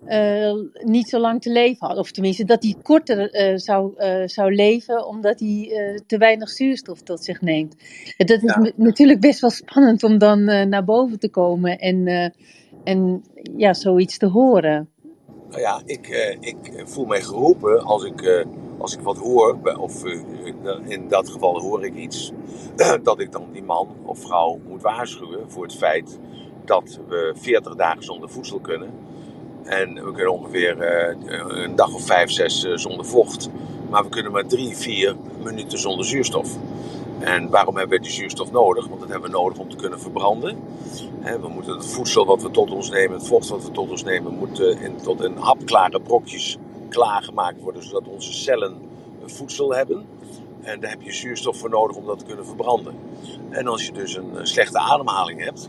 eh, niet zo lang te leven had. Of tenminste, dat hij korter eh, zou, eh, zou leven omdat hij te weinig zuurstof tot zich neemt. Dat is Ja. natuurlijk best wel spannend om dan naar boven te komen en, en ja, zoiets te horen. Nou ja, ik, ik voel mij geroepen als ik, als ik wat hoor, of in dat geval hoor ik iets, dat ik dan die man of vrouw moet waarschuwen voor het feit dat we 40 dagen zonder voedsel kunnen. En we kunnen ongeveer eh, een dag of vijf, zes eh, zonder vocht. Maar we kunnen maar drie, vier minuten zonder zuurstof. En waarom hebben we die zuurstof nodig? Want dat hebben we nodig om te kunnen verbranden. We moeten het voedsel wat we tot ons nemen, het vocht wat we tot ons nemen, moet eh, tot in hapklare brokjes klaargemaakt worden, zodat onze cellen voedsel hebben. En daar heb je zuurstof voor nodig om dat te kunnen verbranden. En als je dus een slechte ademhaling hebt,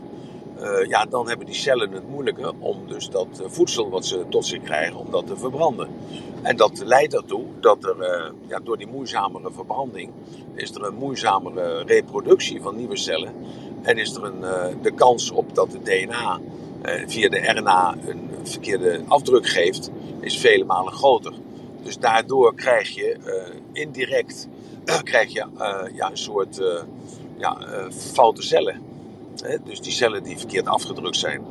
eh, ja, dan hebben die cellen het moeilijker om dus dat eh, voedsel wat ze tot zich krijgen, om dat te verbranden. En dat leidt ertoe dat er eh, ja, door die moeizamere verbranding is er een moeizamere reproductie van nieuwe cellen. En is er een, de kans op dat het DNA via de RNA een verkeerde afdruk geeft, is vele malen groter. Dus daardoor krijg je indirect krijg je, ja, een soort ja, foute cellen. Dus die cellen die verkeerd afgedrukt zijn.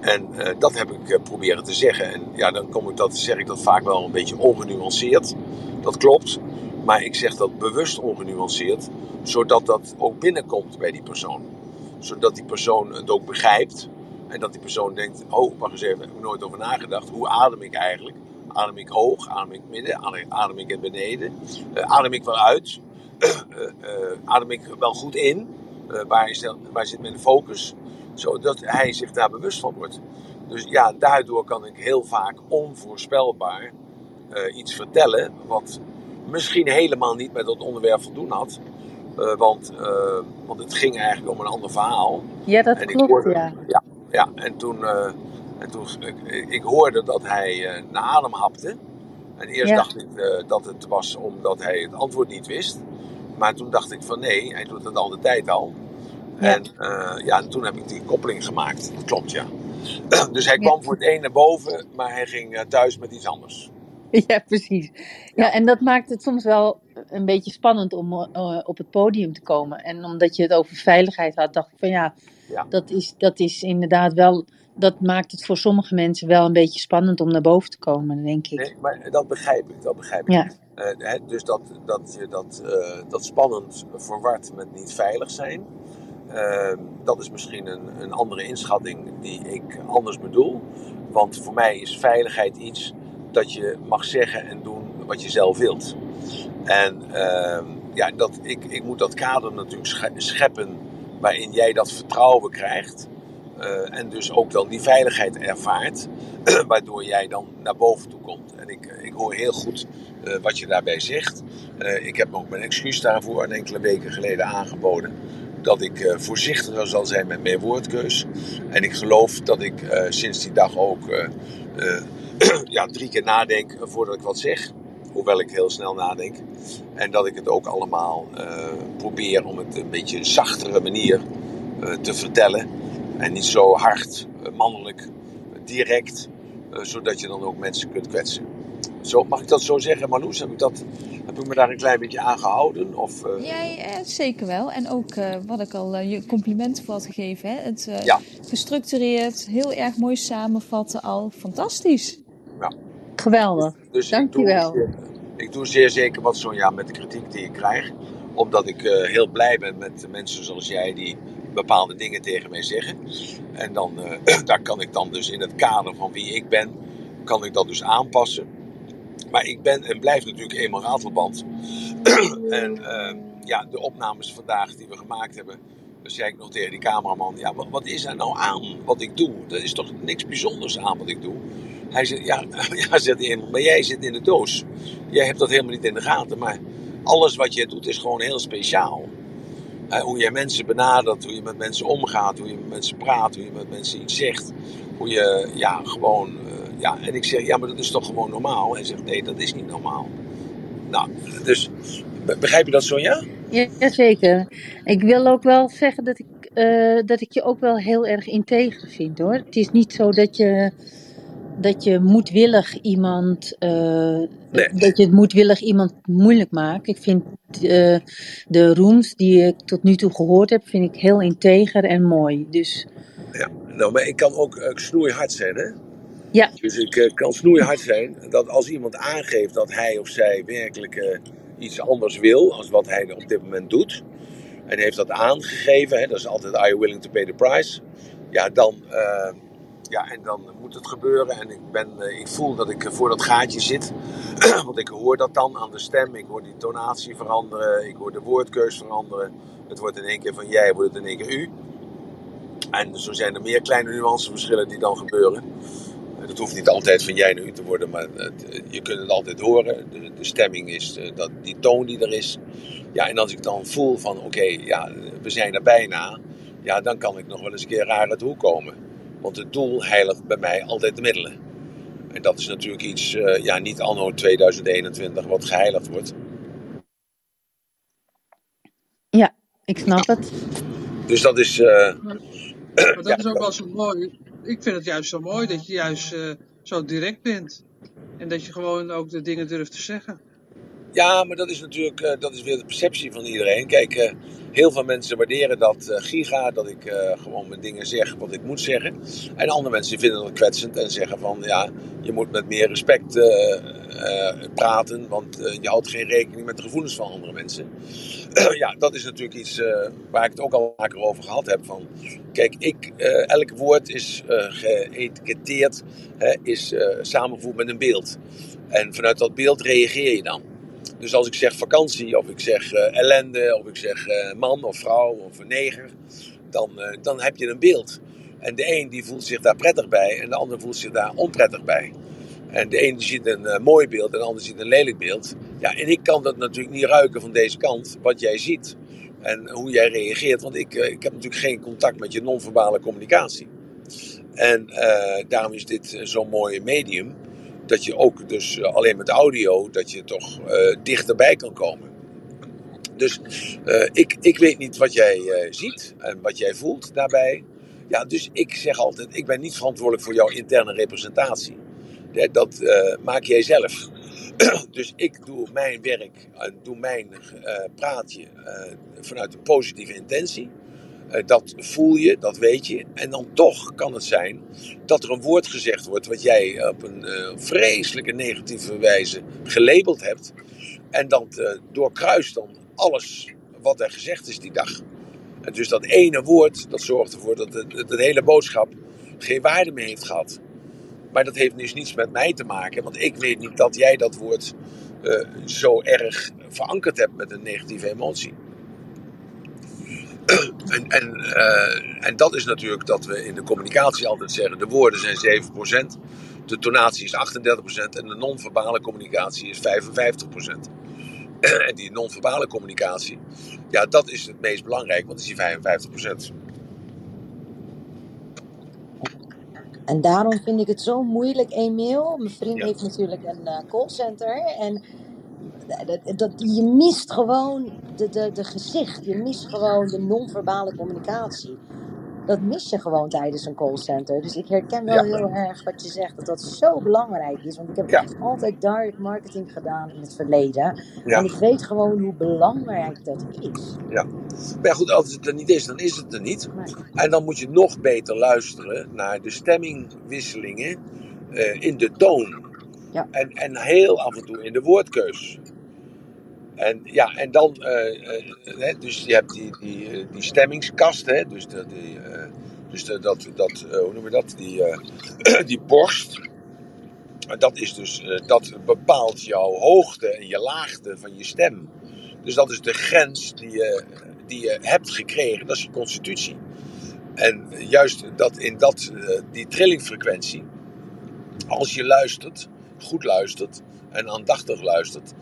En eh, dat heb ik eh, proberen te zeggen. En ja, dan kom ik dat, zeg ik dat vaak wel een beetje ongenuanceerd. Dat klopt. Maar ik zeg dat bewust ongenuanceerd. Zodat dat ook binnenkomt bij die persoon. Zodat die persoon het ook begrijpt. En dat die persoon denkt, oh, wacht eens even, heb ik nooit over nagedacht. Hoe adem ik eigenlijk? Adem ik hoog? Adem ik midden? Adem, ik beneden? Eh, adem ik wel uit? Adem ik wel goed in? Eh, waar, is dan, waar zit mijn focus? Zodat hij zich daar bewust van wordt. Dus ja, daardoor kan ik heel vaak onvoorspelbaar eh, iets vertellen. Wat misschien helemaal niet met dat onderwerp voldoen had. Eh, want, want het ging eigenlijk om een ander verhaal. Ja, dat En klopt, hoorde, ja. ja, ja, en toen, en toen ik, ik hoorde dat hij naar adem hapte. En eerst Ja. dacht ik dat het was omdat hij het antwoord niet wist. Maar toen dacht ik van nee, hij doet het al de tijd al. Ja. En, eh, ja, en toen heb ik die koppeling gemaakt. Dat klopt, ja. Dus hij kwam voor het een naar boven, maar hij ging eh, thuis met iets anders. Ja, precies. Ja, en dat maakt het soms wel een beetje spannend om eh, op het podium te komen. En omdat je het over veiligheid had, dacht ik van ja, Ja. dat is, dat is inderdaad wel, dat maakt het voor sommige mensen wel een beetje spannend om naar boven te komen, denk ik. Nee, maar dat begrijp ik, dat begrijp ik. Ja, Eh, dus dat, dat eh, dat spannend verward met niet veilig zijn. eh, dat is misschien een, een andere inschatting die ik anders bedoel. Want voor mij is veiligheid iets dat je mag zeggen en doen wat je zelf wilt. En eh, ja, dat, ik, ik moet dat kader natuurlijk sche- scheppen waarin jij dat vertrouwen krijgt. eh, en dus ook dan die veiligheid ervaart, waardoor jij dan naar boven toe komt. En ik hoor heel goed eh, wat je daarbij zegt. Eh, ik heb ook mijn excuus daarvoor een enkele weken geleden aangeboden. Dat ik eh, voorzichtiger zal zijn met mijn woordkeus. En ik geloof dat ik sinds die dag ook ja, drie keer nadenk voordat ik wat zeg. Hoewel ik heel snel nadenk. En dat ik het ook allemaal probeer om het een beetje zachtere manier te vertellen. En niet zo hard, mannelijk, direct. zodat je dan ook mensen kunt kwetsen. Zo, mag ik dat zo zeggen, Marloes? Heb ik, dat, heb ik me daar een klein beetje aan gehouden? Of, eh, Jij eh, zeker wel. En ook eh, wat ik al eh, je complimenten voor had gegeven. Hè? Het eh, Ja. gestructureerd, heel erg mooi samenvatten al. Fantastisch. geweldig. Dus ik Dankjewel. doe, ik doe zeer zeker wat Sonja met de kritiek die ik krijg. Omdat ik eh, heel blij ben met mensen zoals jij die bepaalde dingen tegen mij zeggen. En dan, eh, daar kan ik dan dus in het kader van wie ik ben, kan ik dat dus aanpassen. Maar ik ben en blijf natuurlijk eenmaal ratelband. en eh, ja, de opnames vandaag die we gemaakt hebben. Dan zei ik nog tegen die cameraman: Ja, wat, wat is er nou aan wat ik doe? Er is toch niks bijzonders aan wat ik doe? Hij zegt: Ja, ja zegt hij maar jij zit in de doos. Jij hebt dat helemaal niet in de gaten. Maar alles wat je doet is gewoon heel speciaal. Eh, hoe je mensen benadert, hoe je met mensen omgaat, hoe je met mensen praat, hoe je met mensen iets zegt. Hoe je, ja, gewoon, ja. En ik zeg, ja, maar dat is toch gewoon normaal? Hij zegt, nee, dat is niet normaal. Nou, dus, be- begrijp je dat, Sonja? Ja, zeker. Ik wil ook wel zeggen dat ik, eh, dat ik je ook wel heel erg integer vind hoor. Het is niet zo dat je, dat je moedwillig iemand, Nee. dat je het moedwillig iemand moeilijk maakt. Ik vind eh, de rooms die ik tot nu toe gehoord heb, vind ik heel integer en mooi. Dus Ja, nou, maar ik kan ook uh, snoeihard zijn, hè? Ja, Dus ik eh, kan snoeihard zijn dat als iemand aangeeft dat hij of zij werkelijk eh, iets anders wil als wat hij op dit moment doet, en heeft dat aangegeven, hè, dat is altijd are you willing to pay the price, ja, dan, eh, ja, en dan moet het gebeuren. En ik, ben, ik voel dat ik voor dat gaatje zit, want ik hoor dat dan aan de stem, ik hoor die tonatie veranderen, ik hoor de woordkeus veranderen. Het wordt in één keer van jij, wordt het in één keer u. En zo zijn er meer kleine nuanceverschillen die dan gebeuren. Het hoeft niet altijd van jij naar u te worden, maar het, je kunt het altijd horen. De, de stemming is, eh, dat, die toon die er is. Ja, en als ik dan voel van oké, ja, we zijn er bijna. Ja, dan kan ik nog wel eens een keer raar uit de hoek komen. Want het doel heiligt bij mij altijd de middelen. En dat is natuurlijk iets, uh, ja, niet anno 2021 wat geheiligd wordt. ja, ik snap het. Dus dat is, uh, Maar, maar dat ja, is ook wel zo mooi. Ik vind het juist zo mooi dat je juist eh, zo direct bent. En dat je gewoon ook de dingen durft te zeggen. Ja, maar dat is natuurlijk uh, dat is weer de perceptie van iedereen. Kijk, uh, heel veel mensen waarderen dat uh, giga, dat ik gewoon mijn dingen zeg wat ik moet zeggen. En andere mensen vinden dat kwetsend en zeggen van ja, je moet met meer respect praten, want je houdt geen rekening met de gevoelens van andere mensen. ja, dat is natuurlijk iets waar ik het ook al vaker over gehad heb. Van, kijk, ik, elk woord is geëtiketteerd, is samengevoegd met een beeld. En vanuit dat beeld reageer je dan. Dus als ik zeg vakantie, of ik zeg uh, ellende, of ik zeg uh, man of vrouw of neger, dan, uh, dan heb je een beeld. En de een die voelt zich daar prettig bij en de ander voelt zich daar onprettig bij. En de een ziet een mooi beeld en de ander ziet een lelijk beeld. Ja, en ik kan dat natuurlijk niet ruiken van deze kant, wat jij ziet. En hoe jij reageert, want ik, ik heb natuurlijk geen contact met je non-verbale communicatie. En daarom is dit zo'n mooi medium dat je ook dus alleen met audio, dat je toch uh, dichterbij kan komen. Dus uh, ik, ik weet niet wat jij ziet en wat jij voelt daarbij. Ja, dus ik zeg altijd, ik ben niet verantwoordelijk voor jouw interne representatie. Dat maak jij zelf. dus ik doe mijn werk en doe mijn praatje vanuit een positieve intentie. Uh, dat voel je, dat weet je. En dan toch kan het zijn dat er een woord gezegd wordt wat jij op een uh, vreselijke negatieve wijze gelabeld hebt. En dat uh, doorkruist dan alles wat er gezegd is die dag. En dus dat ene woord, dat zorgt ervoor dat de, de hele boodschap geen waarde meer heeft gehad. Maar dat heeft dus niets met mij te maken, want ik weet niet dat jij dat woord zo erg verankerd hebt met een negatieve emotie. En, en, uh, en dat is natuurlijk dat we in de communicatie altijd zeggen: de woorden zijn 7%, de tonatie is 38% en de non-verbale communicatie is 55%. En die non-verbale communicatie, ja, dat is het meest belangrijk, want dat is die 55%. En daarom vind ik het zo moeilijk, Emiel. Mijn vriend Ja. heeft natuurlijk een uh, callcenter. En dat, dat, je mist gewoon de, de, de gezicht. Je mist gewoon de non-verbale communicatie. Dat mis je gewoon tijdens een callcenter. Dus ik herken wel Ja. heel erg wat je zegt, dat dat zo belangrijk is. Want ik heb Ja. altijd direct marketing gedaan in het verleden. Ja. En ik weet gewoon hoe belangrijk dat is. Maar ja, goed, als het er niet is, dan is het er niet. Nee. En dan moet je nog beter luisteren naar de stemmingwisselingen eh, in de toon. Ja. En, en heel af en toe in de woordkeus. En ja, en dan, hè, dus je hebt die, die, eh, die stemmingskast, hè, dus, de, dus dat, dat hoe noem je dat, die, die borst. Dat is dus, dat bepaalt jouw hoogte en je laagte van je stem. Dus dat is de grens die je, die je hebt gekregen, dat is je constitutie. En juist dat in dat, die trillingfrequentie, als je luistert, goed luistert en aandachtig luistert,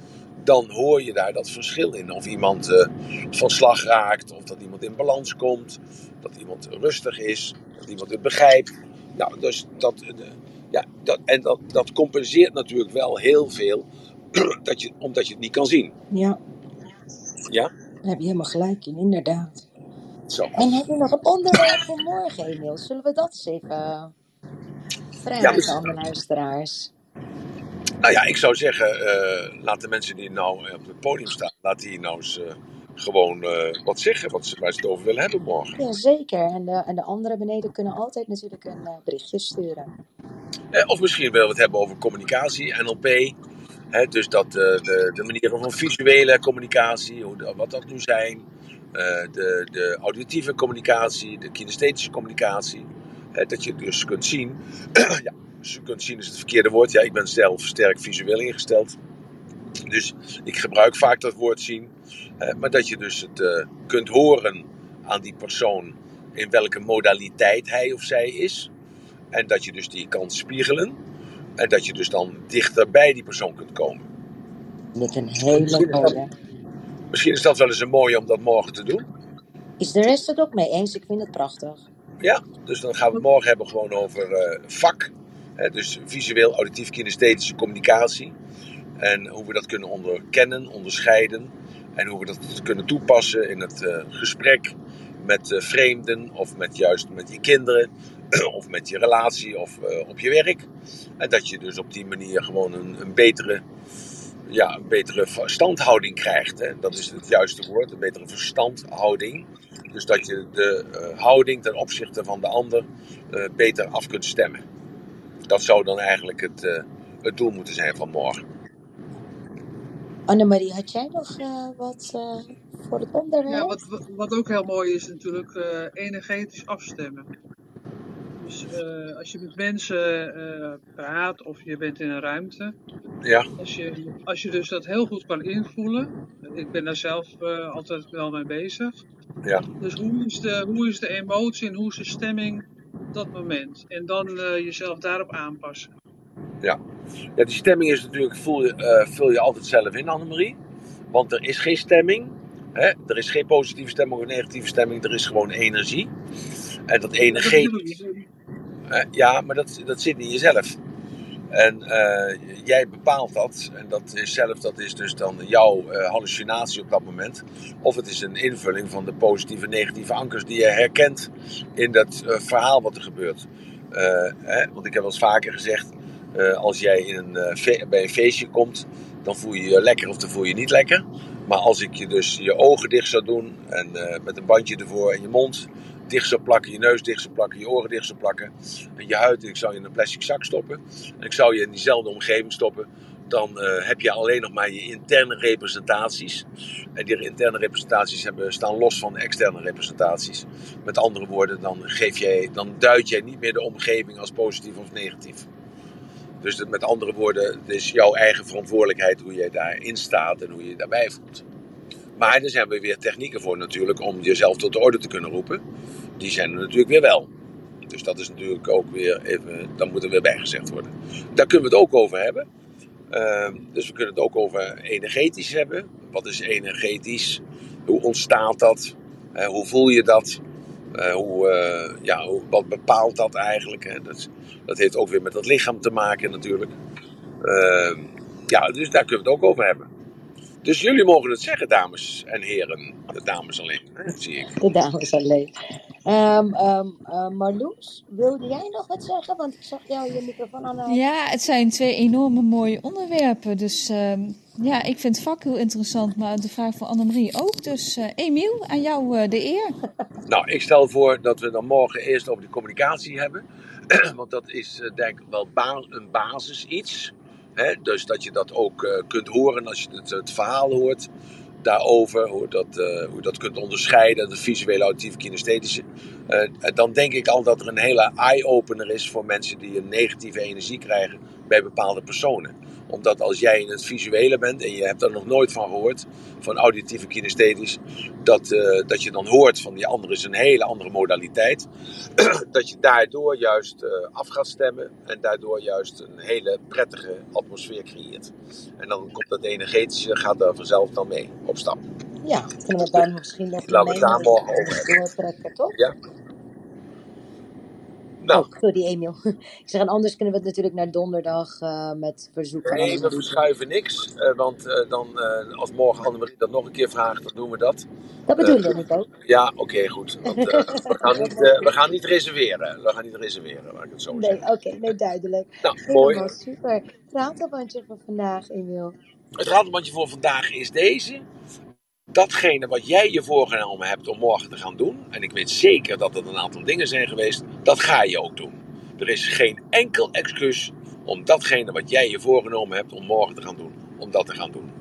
dan hoor je daar dat verschil in. Of iemand eh, van slag raakt, of dat iemand in balans komt, dat iemand rustig is, dat iemand het begrijpt. Nou, dus dat, eh, ja, dat, en dat, dat compenseert natuurlijk wel heel veel, dat je, omdat je het niet kan zien. Ja, Ja? daar heb je helemaal gelijk in, inderdaad. Zo. En heb je nog een onderwerp voor morgen, Emiel? Zullen we dat eens even Ja, vragen dus- aan de luisteraars? Nou ja, ik zou zeggen, eh, laat de mensen die nou op het podium staan, laat die nou eens eh, gewoon eh, wat zeggen, wat ze, waar ze het over willen hebben morgen. Ja, zeker. En de, en de anderen beneden kunnen altijd natuurlijk een eh, berichtje sturen. Eh, of misschien willen we het hebben over communicatie, NLP. Hè, dus dat, eh, de, de manieren van visuele communicatie, hoe, de- wat dat nu zijn. Eh, de, de auditieve communicatie, de kinesthetische communicatie. Hè, dat je dus kunt zien. ja, dus je kunt zien is het verkeerde woord. Ja, ik ben zelf sterk visueel ingesteld. Dus ik gebruik vaak dat woord zien. Maar dat je dus het eh, kunt horen aan die persoon in welke modaliteit hij of zij is. En dat je dus die kan spiegelen. En dat je dus dan dichter bij die persoon kunt komen. Met een hele mooie. misschien is dat wel eens een mooie om dat morgen te doen. Is de rest het ook mee eens? Ik vind het prachtig. Ja, dus dan gaan we het morgen hebben gewoon over eh, vak. Hè, dus visueel, auditief, kinesthetische communicatie. En hoe we dat kunnen onderkennen, onderscheiden. En hoe we dat kunnen toepassen in het eh, gesprek met eh, vreemden. Of met juist met je kinderen. Of met je relatie of eh, op je werk. En dat je dus op die manier gewoon een, een betere ja, een betere verstandhouding krijgt. Hè. Dat is het juiste woord, een betere verstandhouding. Dus dat je de eh, houding ten opzichte van de ander eh, beter af kunt stemmen. Dat zou dan eigenlijk het, eh, het doel moeten zijn van morgen. Annemarie, had jij nog eh, wat eh, voor het Ja, onderwerp? wat, wat- wat ook heel mooi is natuurlijk eh, energetisch afstemmen. Dus eh, als je met mensen eh, praat of je bent in een ruimte, Ja, als je, als je dus dat heel goed kan invoelen, ik ben daar zelf eh, altijd wel mee bezig. ja, Dus hoe is, de, hoe is de emotie en hoe is de stemming op dat moment? En dan eh, jezelf daarop aanpassen. ja. ja die stemming is natuurlijk, voel je, eh, vul je altijd zelf in, Annemarie. Want er is geen stemming. Hè? Er is geen positieve stemming of negatieve stemming. Er is gewoon energie. En dat energie. Eh, ja, maar dat, dat zit in jezelf. En eh, jij bepaalt dat. En dat is zelf, dat is dus dan jouw eh, hallucinatie op dat moment. Of het is een invulling van de positieve en negatieve ankers die je herkent in dat eh, verhaal wat er gebeurt. Hè, want ik heb wel eens vaker gezegd, als jij in een, bij een feestje komt, dan voel je je lekker of dan voel je niet lekker. Maar als ik je dus je ogen dicht zou doen en met een bandje ervoor en je mond dicht zou plakken, je neus dicht zou plakken, je oren dicht zou plakken en je huid, ik zou je in een plastic zak stoppen en ik zou je in diezelfde omgeving stoppen, dan eh, heb je alleen nog maar je interne representaties. En die interne representaties hebben, staan los van de externe representaties. Met andere woorden, dan, geef jij, dan duid jij niet meer de omgeving als positief of negatief. Dus met andere woorden, het is jouw eigen verantwoordelijkheid hoe jij daarin staat en hoe je je daarbij voelt. Maar er zijn weer technieken voor natuurlijk om jezelf tot de orde te kunnen roepen. Die zijn er natuurlijk weer wel. Dus dat is natuurlijk ook weer even, dan moet er weer bijgezegd worden. Daar kunnen we het ook over hebben. Ehm, dus we kunnen het ook over energetisch hebben. Wat is energetisch? Hoe ontstaat dat? Eh, hoe voel je dat? Eh, hoe, eh, ja, hoe, wat bepaalt dat eigenlijk? Dat, dat heeft ook weer met het lichaam te maken natuurlijk. Ehm, ja, dus daar kunnen we het ook over hebben. Dus jullie mogen het zeggen, dames en heren. De dames alleen, hè, zie ik. De dames alleen. Ehm ehm eh, Marloes, wilde jij nog wat zeggen? Want ik zag jou je microfoon aan. Ja, het zijn twee enorme mooie onderwerpen. Dus ehm, ja, ik vind het vak heel interessant, maar de vraag voor Annemarie ook. Dus eh, Emiel, aan jou eh, de eer. Nou, ik stel voor dat we dan morgen eerst over de communicatie hebben. Want dat is denk ik wel ba- een basis iets. Dus dat je dat ook eh, kunt horen als je het, het verhaal hoort daarover. Hoe dat, eh, hoe dat kunt onderscheiden, de visuele, auditieve, kinesthetische. Eh, dan denk ik al dat er een hele eye-opener is voor mensen die een negatieve energie krijgen bij bepaalde personen. Omdat als jij in het visuele bent en je hebt er nog nooit van gehoord, van auditieve kinesthetisch, dat, eh, dat je dan hoort van die andere is een hele andere modaliteit. dat je daardoor juist eh, af gaat stemmen en daardoor juist een hele prettige atmosfeer creëert. En dan komt dat energetische, gaat daar vanzelf dan mee op stap. Ja, kunnen we daar misschien nog Laten we het daar meenemen morgen over en doortrekken, toch? Ja? Nou, Oh, sorry Emiel. Ik zeg, en anders kunnen we het natuurlijk naar donderdag eh, met verzoek van Nee, we verschuiven niks. eh, want eh, dan, als morgen Annemarie dat nog een keer vraagt, dan doen we dat. Dat bedoelde ik ook. ja, oké, goed. Want, we, gaan niet, we gaan niet reserveren. We gaan niet reserveren, laat ik het zo Nee, oké, nee, duidelijk. Nou, mooi. Super. Het ratelbandje van vandaag, Emiel. Het ratelbandje voor vandaag is deze. Datgene wat jij je voorgenomen hebt om morgen te gaan doen, en ik weet zeker dat er een aantal dingen zijn geweest, dat ga je ook doen. Er is geen enkel excuus om datgene wat jij je voorgenomen hebt om morgen te gaan doen, om dat te gaan doen.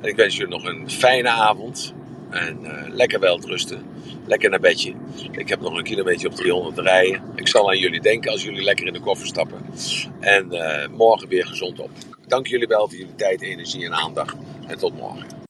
En ik wens jullie nog een fijne avond. En eh, lekker welterusten. Lekker naar bedje. Ik heb nog een kilometer op 300 te rijden. Ik zal aan jullie denken als jullie lekker in de koffer stappen. En eh, morgen weer gezond op. Dank jullie wel voor jullie tijd, energie en aandacht. En tot morgen.